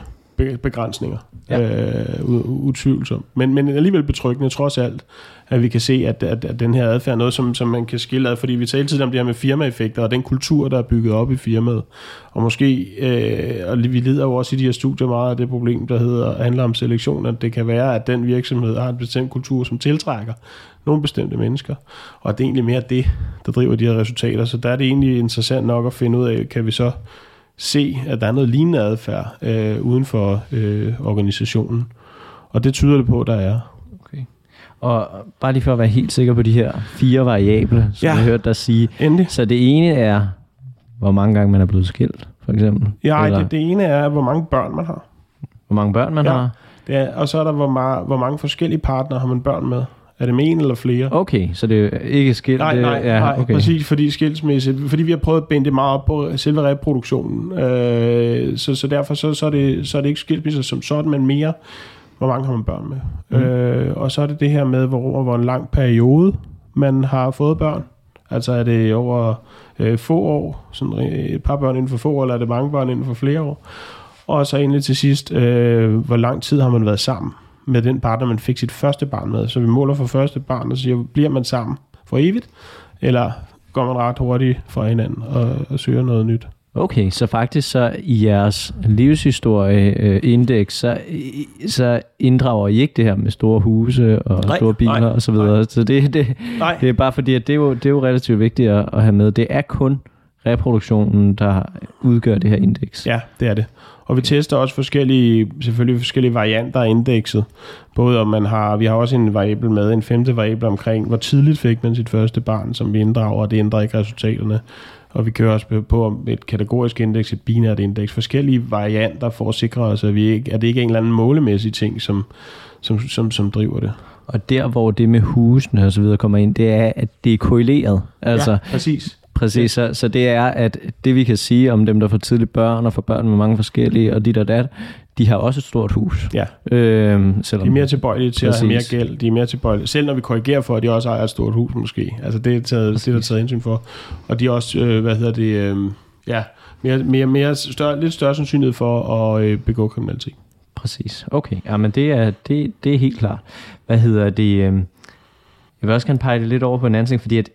begrænsninger ja. øh, utvivlsomt. Men, men alligevel betryggende trods alt, at vi kan se, at, at, at den her adfærd er noget, som, som man kan skille ad, fordi vi talte tidligere om det her med firmaeffekter, og den kultur, der er bygget op i firmaet. Og måske, øh, og vi lider jo også i de her studier meget af det problem, der hedder, handler om selektion, at det kan være, at den virksomhed har en bestemt kultur, som tiltrækker nogle bestemte mennesker. Og det er egentlig mere det, der driver de her resultater. Så der er det egentlig interessant nok at finde ud af, kan vi så se, at der er noget lignende adfærd øh, uden for øh, organisationen. Og det tyder det på, at der er. Okay. Og bare lige for at være helt sikker på de her fire variable, som ja. jeg hørte dig sige. Endelig. Så det ene er, hvor mange gange man er blevet skilt, for eksempel? Ja, det, det ene er, hvor mange børn man har. Hvor mange børn man ja. har? Det er, og så er der, hvor, ma- hvor mange forskellige partnere har man børn med. Er det med en eller flere? Okay, så det er ikke skilt? Nej, nej, ja, nej okay. præcis, fordi skilsmisse, fordi vi har prøvet at binde det meget op på selve reproduktionen. Øh, så, så derfor så, så, er det, så er det ikke skilsmisse som sådan, men mere, hvor mange har man børn med. Mm. Øh, og så er det det her med, hvor, hvor en lang periode man har fået børn. Altså er det over øh, få år, sådan et par børn inden for få år, eller er det mange børn inden for flere år? Og så egentlig til sidst, øh, hvor lang tid har man været sammen? Med den partner, man fik sit første barn med. Så vi måler for første barn og siger, bliver man sammen for evigt, eller går man ret hurtigt fra hinanden og, og søger noget nyt? Okay, så faktisk så i jeres livshistorie-indeks, så, så inddrager I ikke det her med store huse og Nej, store biler nej, og så videre. nej. Så det, det, Nej. det er bare fordi, at det er jo, det er jo relativt vigtigt at, at have med. Det er kun reproduktionen, der udgør det her indeks. Ja, det er det. Og vi tester også forskellige, selvfølgelig forskellige varianter af indekset. Både om man har, vi har også en variabel med, en femte variabel omkring, hvor tidligt fik man sit første barn, som vi inddrager, og det ændrer ikke resultaterne. Og vi kører også på- et kategorisk indeks, et binært indeks, forskellige varianter for at sikre os, at, vi ikke, at det ikke er en eller anden målemæssig ting, som, som, som, som driver det. Og der, hvor det med husene og så videre kommer ind, det er, at det er korreleret. Altså, ja, præcis. Præcis, så, så det er, at det vi kan sige om dem, der får tidligt børn og får børn med mange forskellige, og dit og dat, de har også et stort hus. Ja, Øhm, selvom, de er mere tilbøjelige til Præcis. at have mere gæld. De er mere tilbøjelige, selv når vi korrigerer for, at de også ejer et stort hus måske. Altså det er, taget, det er der taget hensyn for. Og de er også, øh, hvad hedder det, øh, ja, mere, mere, mere større, lidt større sandsynlighed for at øh, begå kriminalitet. Præcis, okay. Ja, men det er, det, det er helt klart. Hvad hedder det? øhm, Jeg vil også gerne pege det lidt over på en anden ting, fordi at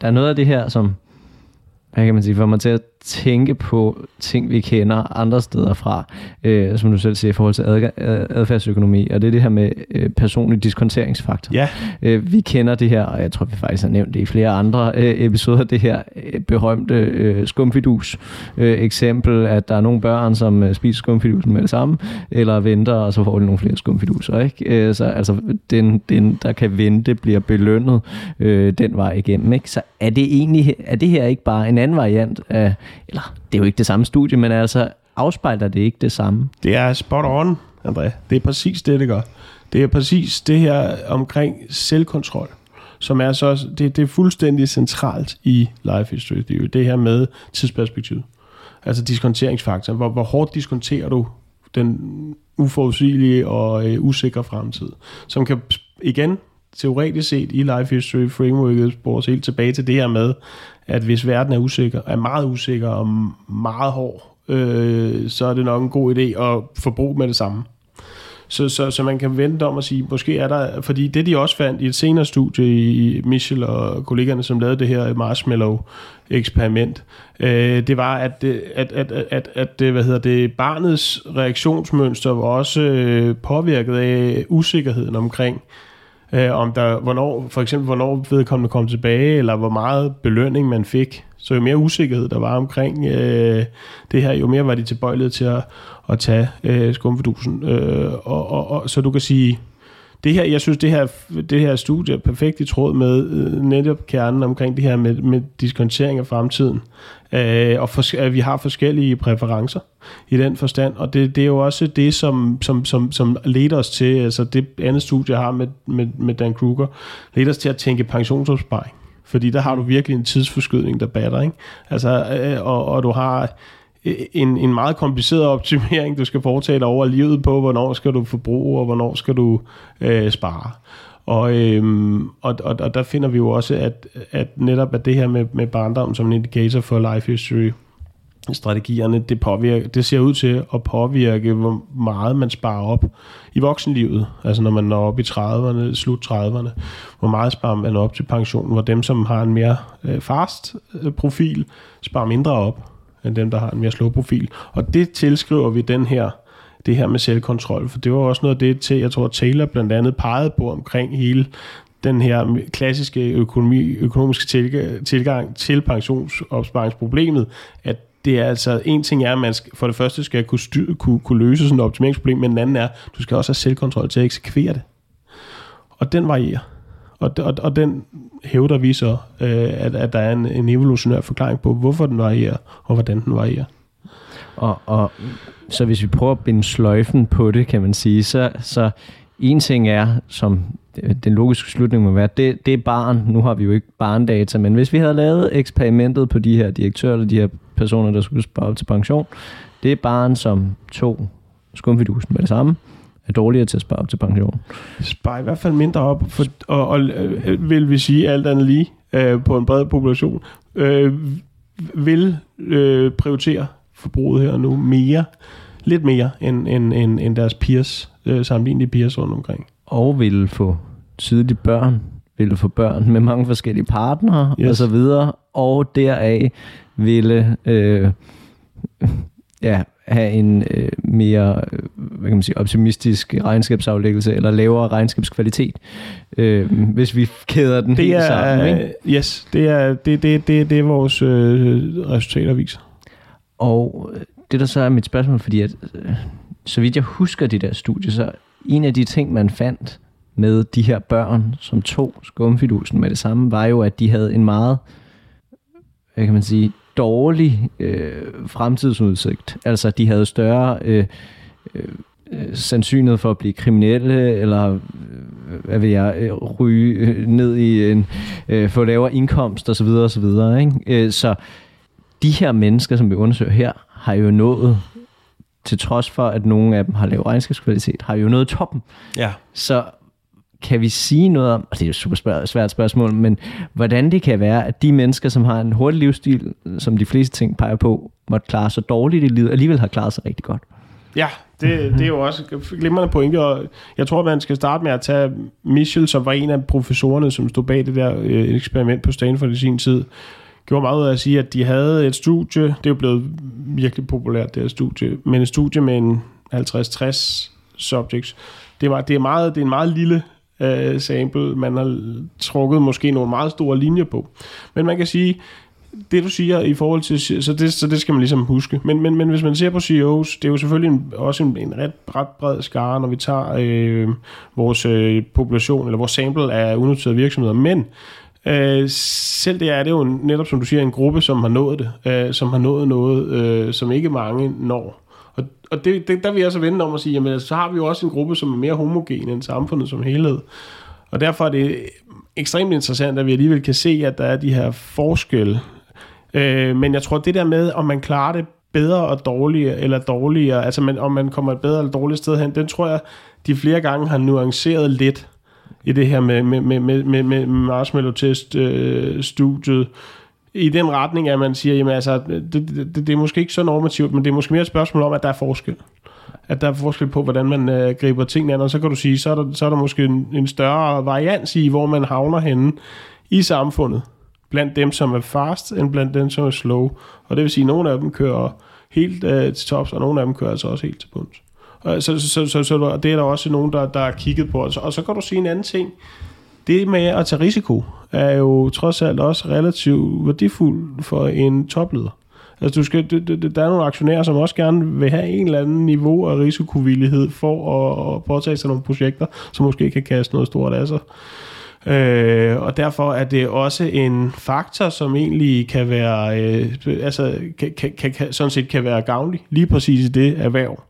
der er noget af det her, som hvad kan man sige, får mig til at tænke på ting, vi kender andre steder fra, øh, som du selv siger, i forhold til adga- ad- adfærdsøkonomi, og det er det her med øh, personlig diskonteringsfaktor. Ja, Øh, vi kender det her, og jeg tror, vi faktisk har nævnt det i flere andre øh, episoder, det her øh, berømte øh, skumfidus øh, eksempel, at der er nogle børn, som øh, spiser skumfidusen med det samme, eller venter, og så får de nogle flere skumfiduser. Ikke? Øh, så altså, den, den, der kan vente, bliver belønnet øh, den vej igennem. Ikke? Så er det egentlig, er det her ikke bare en anden variant af, eller det er jo ikke det samme studie, men altså afspejler det ikke det samme? det er spot on, André. Det er præcis det, det gør. Det er præcis det her omkring selvkontrol, som er så, det, det er fuldstændig centralt i life history. Det er jo det her med tidsperspektivet. Altså diskonteringsfaktoren. Hvor, hvor hårdt diskonterer du den uforudsigelige og øh, usikre fremtid, som kan igen teoretisk set i life history frameworket spores helt tilbage til det her med, at hvis verden er usikker, er meget usikker og meget hård, øh, så er det nok en god idé at forbruge med det samme. Så, så, så man kan vente om at sige, måske er der, fordi det de også fandt i et senere studie i Michel og kollegerne, som lavede det her marshmallow-eksperiment, øh, det var, at, det- at, at, at, at, at det, hvad hedder det, barnets reaktionsmønster var også øh, påvirket af usikkerheden omkring, øh, om der, hvornår, for eksempel, hvornår vedkommende kom tilbage, eller hvor meget belønning man fik. Så jo mere usikkerhed der var omkring øh, det her, jo mere var de tilbøjelige til at, at tage øh, skumfidusen. Øh, og, og, og, så du kan sige, det her, jeg synes, det her, det her studie er perfekt i tråd med øh, netop kernen omkring det her med, med diskontering af fremtiden. Øh, og for, at vi har forskellige præferencer i den forstand. Og det, det er jo også det, som, som, som, som leder os til, altså det andet studie, jeg har med, med, med Dan Kruger, leder os til at tænke pensionsopsparing. Fordi der har du virkelig en tidsforskydning, der batter. Ikke? Altså, øh, og, og du har en, en meget kompliceret optimering, du skal foretage dig over livet på, hvornår skal du forbruge, og hvornår skal du øh, spare. Og, øhm, og, og, og der finder vi jo også, at, at netop at det her med, med barndom som en indikator for life history, strategierne, det, påvirker, det ser ud til at påvirke, hvor meget man sparer op i voksenlivet. Altså når man når op i 30'erne, slut 30'erne, hvor meget sparer man op til pension, hvor dem, som har en mere øh, fast øh, profil, sparer mindre op, end dem, der har en mere slow profil. Og det tilskriver vi den her det her med selvkontrol, for det var også noget af det, til, jeg tror Taylor blandt andet pegede på omkring hele den her klassiske økonomi, økonomiske tilgang, tilgang til pensionsopsparingsproblemet, at det er altså, en ting er, at man for det første skal kunne, styr, kunne, kunne løse sådan et optimeringsproblem, men den anden er, at du skal også have selvkontrol til at eksekvere det. Og den varierer. Og, og, og den hævder vi så, øh, at, at der er en, en evolutionær forklaring på, hvorfor den varierer, og hvordan den varierer. Og, og så hvis vi prøver at binde sløjfen på det, kan man sige, så, så en ting er, som den logiske slutning må være, det, det er barn. Nu har vi jo ikke barndata, men hvis vi havde lavet eksperimentet på de her direktører, eller de her personer, der skulle spare op til pension, det er barn, som tog skumfidusen med det samme, er dårligere til at spare op til pension. Spare i hvert fald mindre op, for, og, og øh, vil vi sige alt andet lige øh, på en bred population, øh, vil øh, prioritere forbruget her nu mere, lidt mere end, end, end, end deres peers, øh, sammenlignelige peers rundt omkring. Og vil få tidligt børn ville få børn med mange forskellige partnere Yes. og så videre, og deraf ville øh, ja, have en øh, mere øh, hvad kan man sige, optimistisk regnskabsaflæggelse eller lavere regnskabskvalitet, øh, hvis vi kæder den Det helt er, sammen. Ikke? yes, det er det, det, det, det er vores øh, resultater viser. Og øh, det der så er mit spørgsmål, fordi at, øh, så vidt jeg husker de der studier, så en af de ting, man fandt med de her børn, som tog skumfidusen med det samme, var jo, at de havde en meget, hvad kan man sige, dårlig øh, fremtidsudsigt. Altså, de havde større øh, øh, øh, sandsynlighed for at blive kriminelle, eller øh, hvad ved jeg, øh, ryge ned i en, øh, få lavere indkomst osv. osv. Ikke? Så de her mennesker, som vi undersøger her, har jo nået, til trods for, at nogle af dem har lav regnskabskvalitet, har jo nået toppen. Ja. Så kan vi sige noget om, og det er jo et super spørg- svært spørgsmål, men hvordan det kan være, at de mennesker, som har en hurtig livsstil, som de fleste ting peger på, måtte klare sig dårligt i livet, alligevel har klaret sig rigtig godt. Ja, det, det er jo også glimrende pointe, og jeg tror, man skal starte med at tage Michel, som var en af professorerne, som stod bag det der øh, eksperiment på Stanford i sin tid, gjorde meget ud af at sige, at de havde et studie, det er jo blevet virkelig populært, det her studie, men et studie med en 50-60 subjects. Det, var, det, er meget, det er en meget lille øh, sample, man har trukket måske nogle meget store linjer på. Men man kan sige, det du siger i forhold til, så det, så det skal man ligesom huske. Men, men, men hvis man ser på CEOs, det er jo selvfølgelig en, også en, en ret, ret bred skare, når vi tager øh, vores øh, population, eller vores sample af unoterede virksomheder. Men øh, selv det er det jo netop, som du siger, en gruppe, som har nået det, øh, som har nået noget, øh, som ikke mange når. Og, og det, det, der vil jeg så vende om at sige, jamen så har vi jo også en gruppe, som er mere homogen end samfundet som helhed. Og derfor er det ekstremt interessant, at vi alligevel kan se, at der er de her forskelle. Øh, men jeg tror, det der med, om man klarer det bedre og dårligere, eller dårligere, altså man, om man kommer et bedre eller dårligt sted hen, den tror jeg, de flere gange har nuanceret lidt i det her med, med, med, med, med, med marshmallow-test-studiet. Øh, i den retning, at man siger, jamen altså, det, det, det er måske ikke så normativt, men det er måske mere et spørgsmål om, at der er forskel at der er forskel på, hvordan man øh, griber tingene an, og så kan du sige, så er der, så er der måske en, en større varians i, hvor man havner henne i samfundet, blandt dem, som er fast, end blandt dem, som er slow. Og det vil sige, at nogle af dem kører helt øh, til tops, og nogle af dem kører altså også helt til bunds. Og så, så, så, så, så det er der også nogen, der, der har kigget på. Og så, og så kan du sige en anden ting. Det med at tage risiko er jo trods alt også relativt værdifuldt for en topleder. Altså, du skal, det, det, der er nogle aktionærer, som også gerne vil have en eller anden niveau af risikovillighed for at, at påtage sig nogle projekter, som måske kan kaste noget stort af sig. Øh, og derfor er det også en faktor, som egentlig kan være, øh, altså, kan, kan, kan, kan, sådan set kan være gavnlig, lige præcis i det erhverv.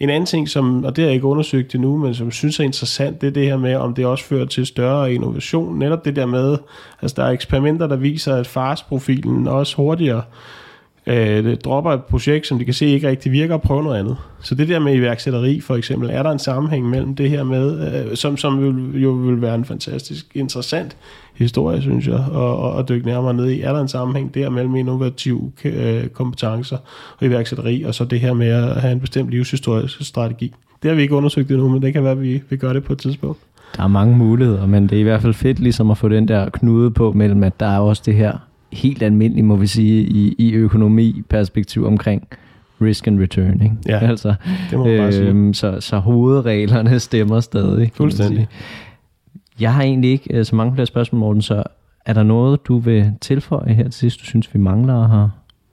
En anden ting, som, og det har jeg ikke undersøgt endnu, men som jeg synes er interessant, det er det her med, om det også fører til større innovation. Netop det der med, altså der er eksperimenter, der viser, at farsprofilen også hurtigere øh, dropper et projekt, som de kan se ikke rigtig virker, og prøve noget andet. Så det der med iværksætteri for eksempel, er der en sammenhæng mellem det her med, øh, som, som vil, jo vil være en fantastisk interessant historie, synes jeg, Og og dykke nærmere ned i. Er der en sammenhæng der mellem innovative øh, kompetencer og iværksætteri, og så det her med at have en bestemt livshistorisk strategi? Det har vi ikke undersøgt endnu, men det kan være, at vi, vi gør det på et tidspunkt. Der er mange muligheder, men det er i hvert fald fedt ligesom at få den der knude på mellem, at der er også det her helt almindeligt, må vi sige, i, i økonomi-perspektiv omkring risk and return. Ikke? Ja, [laughs] altså, det må man bare sige. øhm, så, så hovedreglerne [laughs] stemmer stadig. Fuldstændig. Jeg har egentlig ikke øh, så mange flere spørgsmål, Morten, så er der noget, du vil tilføje her til sidst, du synes, vi mangler at have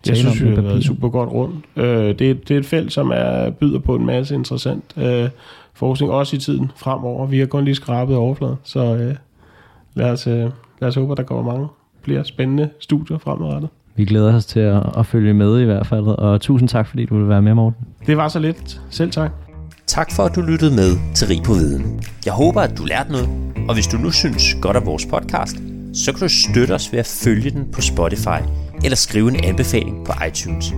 Jeg synes, vi har været super godt rundt. Øh, det, er, det er et felt, som er byder på en masse interessant øh, forskning, også i tiden fremover. Vi har kun lige skrabet overfladen, så øh, lad, os, øh, lad os håbe, at der kommer mange flere spændende studier fremadrettet. Vi glæder os til at, at følge med i hvert fald, og tusind tak, fordi du vil være med, Morten. Det var så lidt. Selv tak. Tak for, at du lyttede med til Rig på Viden. Jeg håber, at du lærte noget, og hvis du nu synes godt af vores podcast, så kan du støtte os ved at følge den på Spotify eller skrive en anbefaling på iTunes.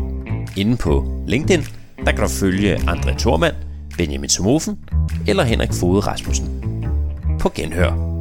Inde på LinkedIn, der kan du følge André Thormand, Benjamin Somofen eller Henrik Fode Rasmussen. På genhør.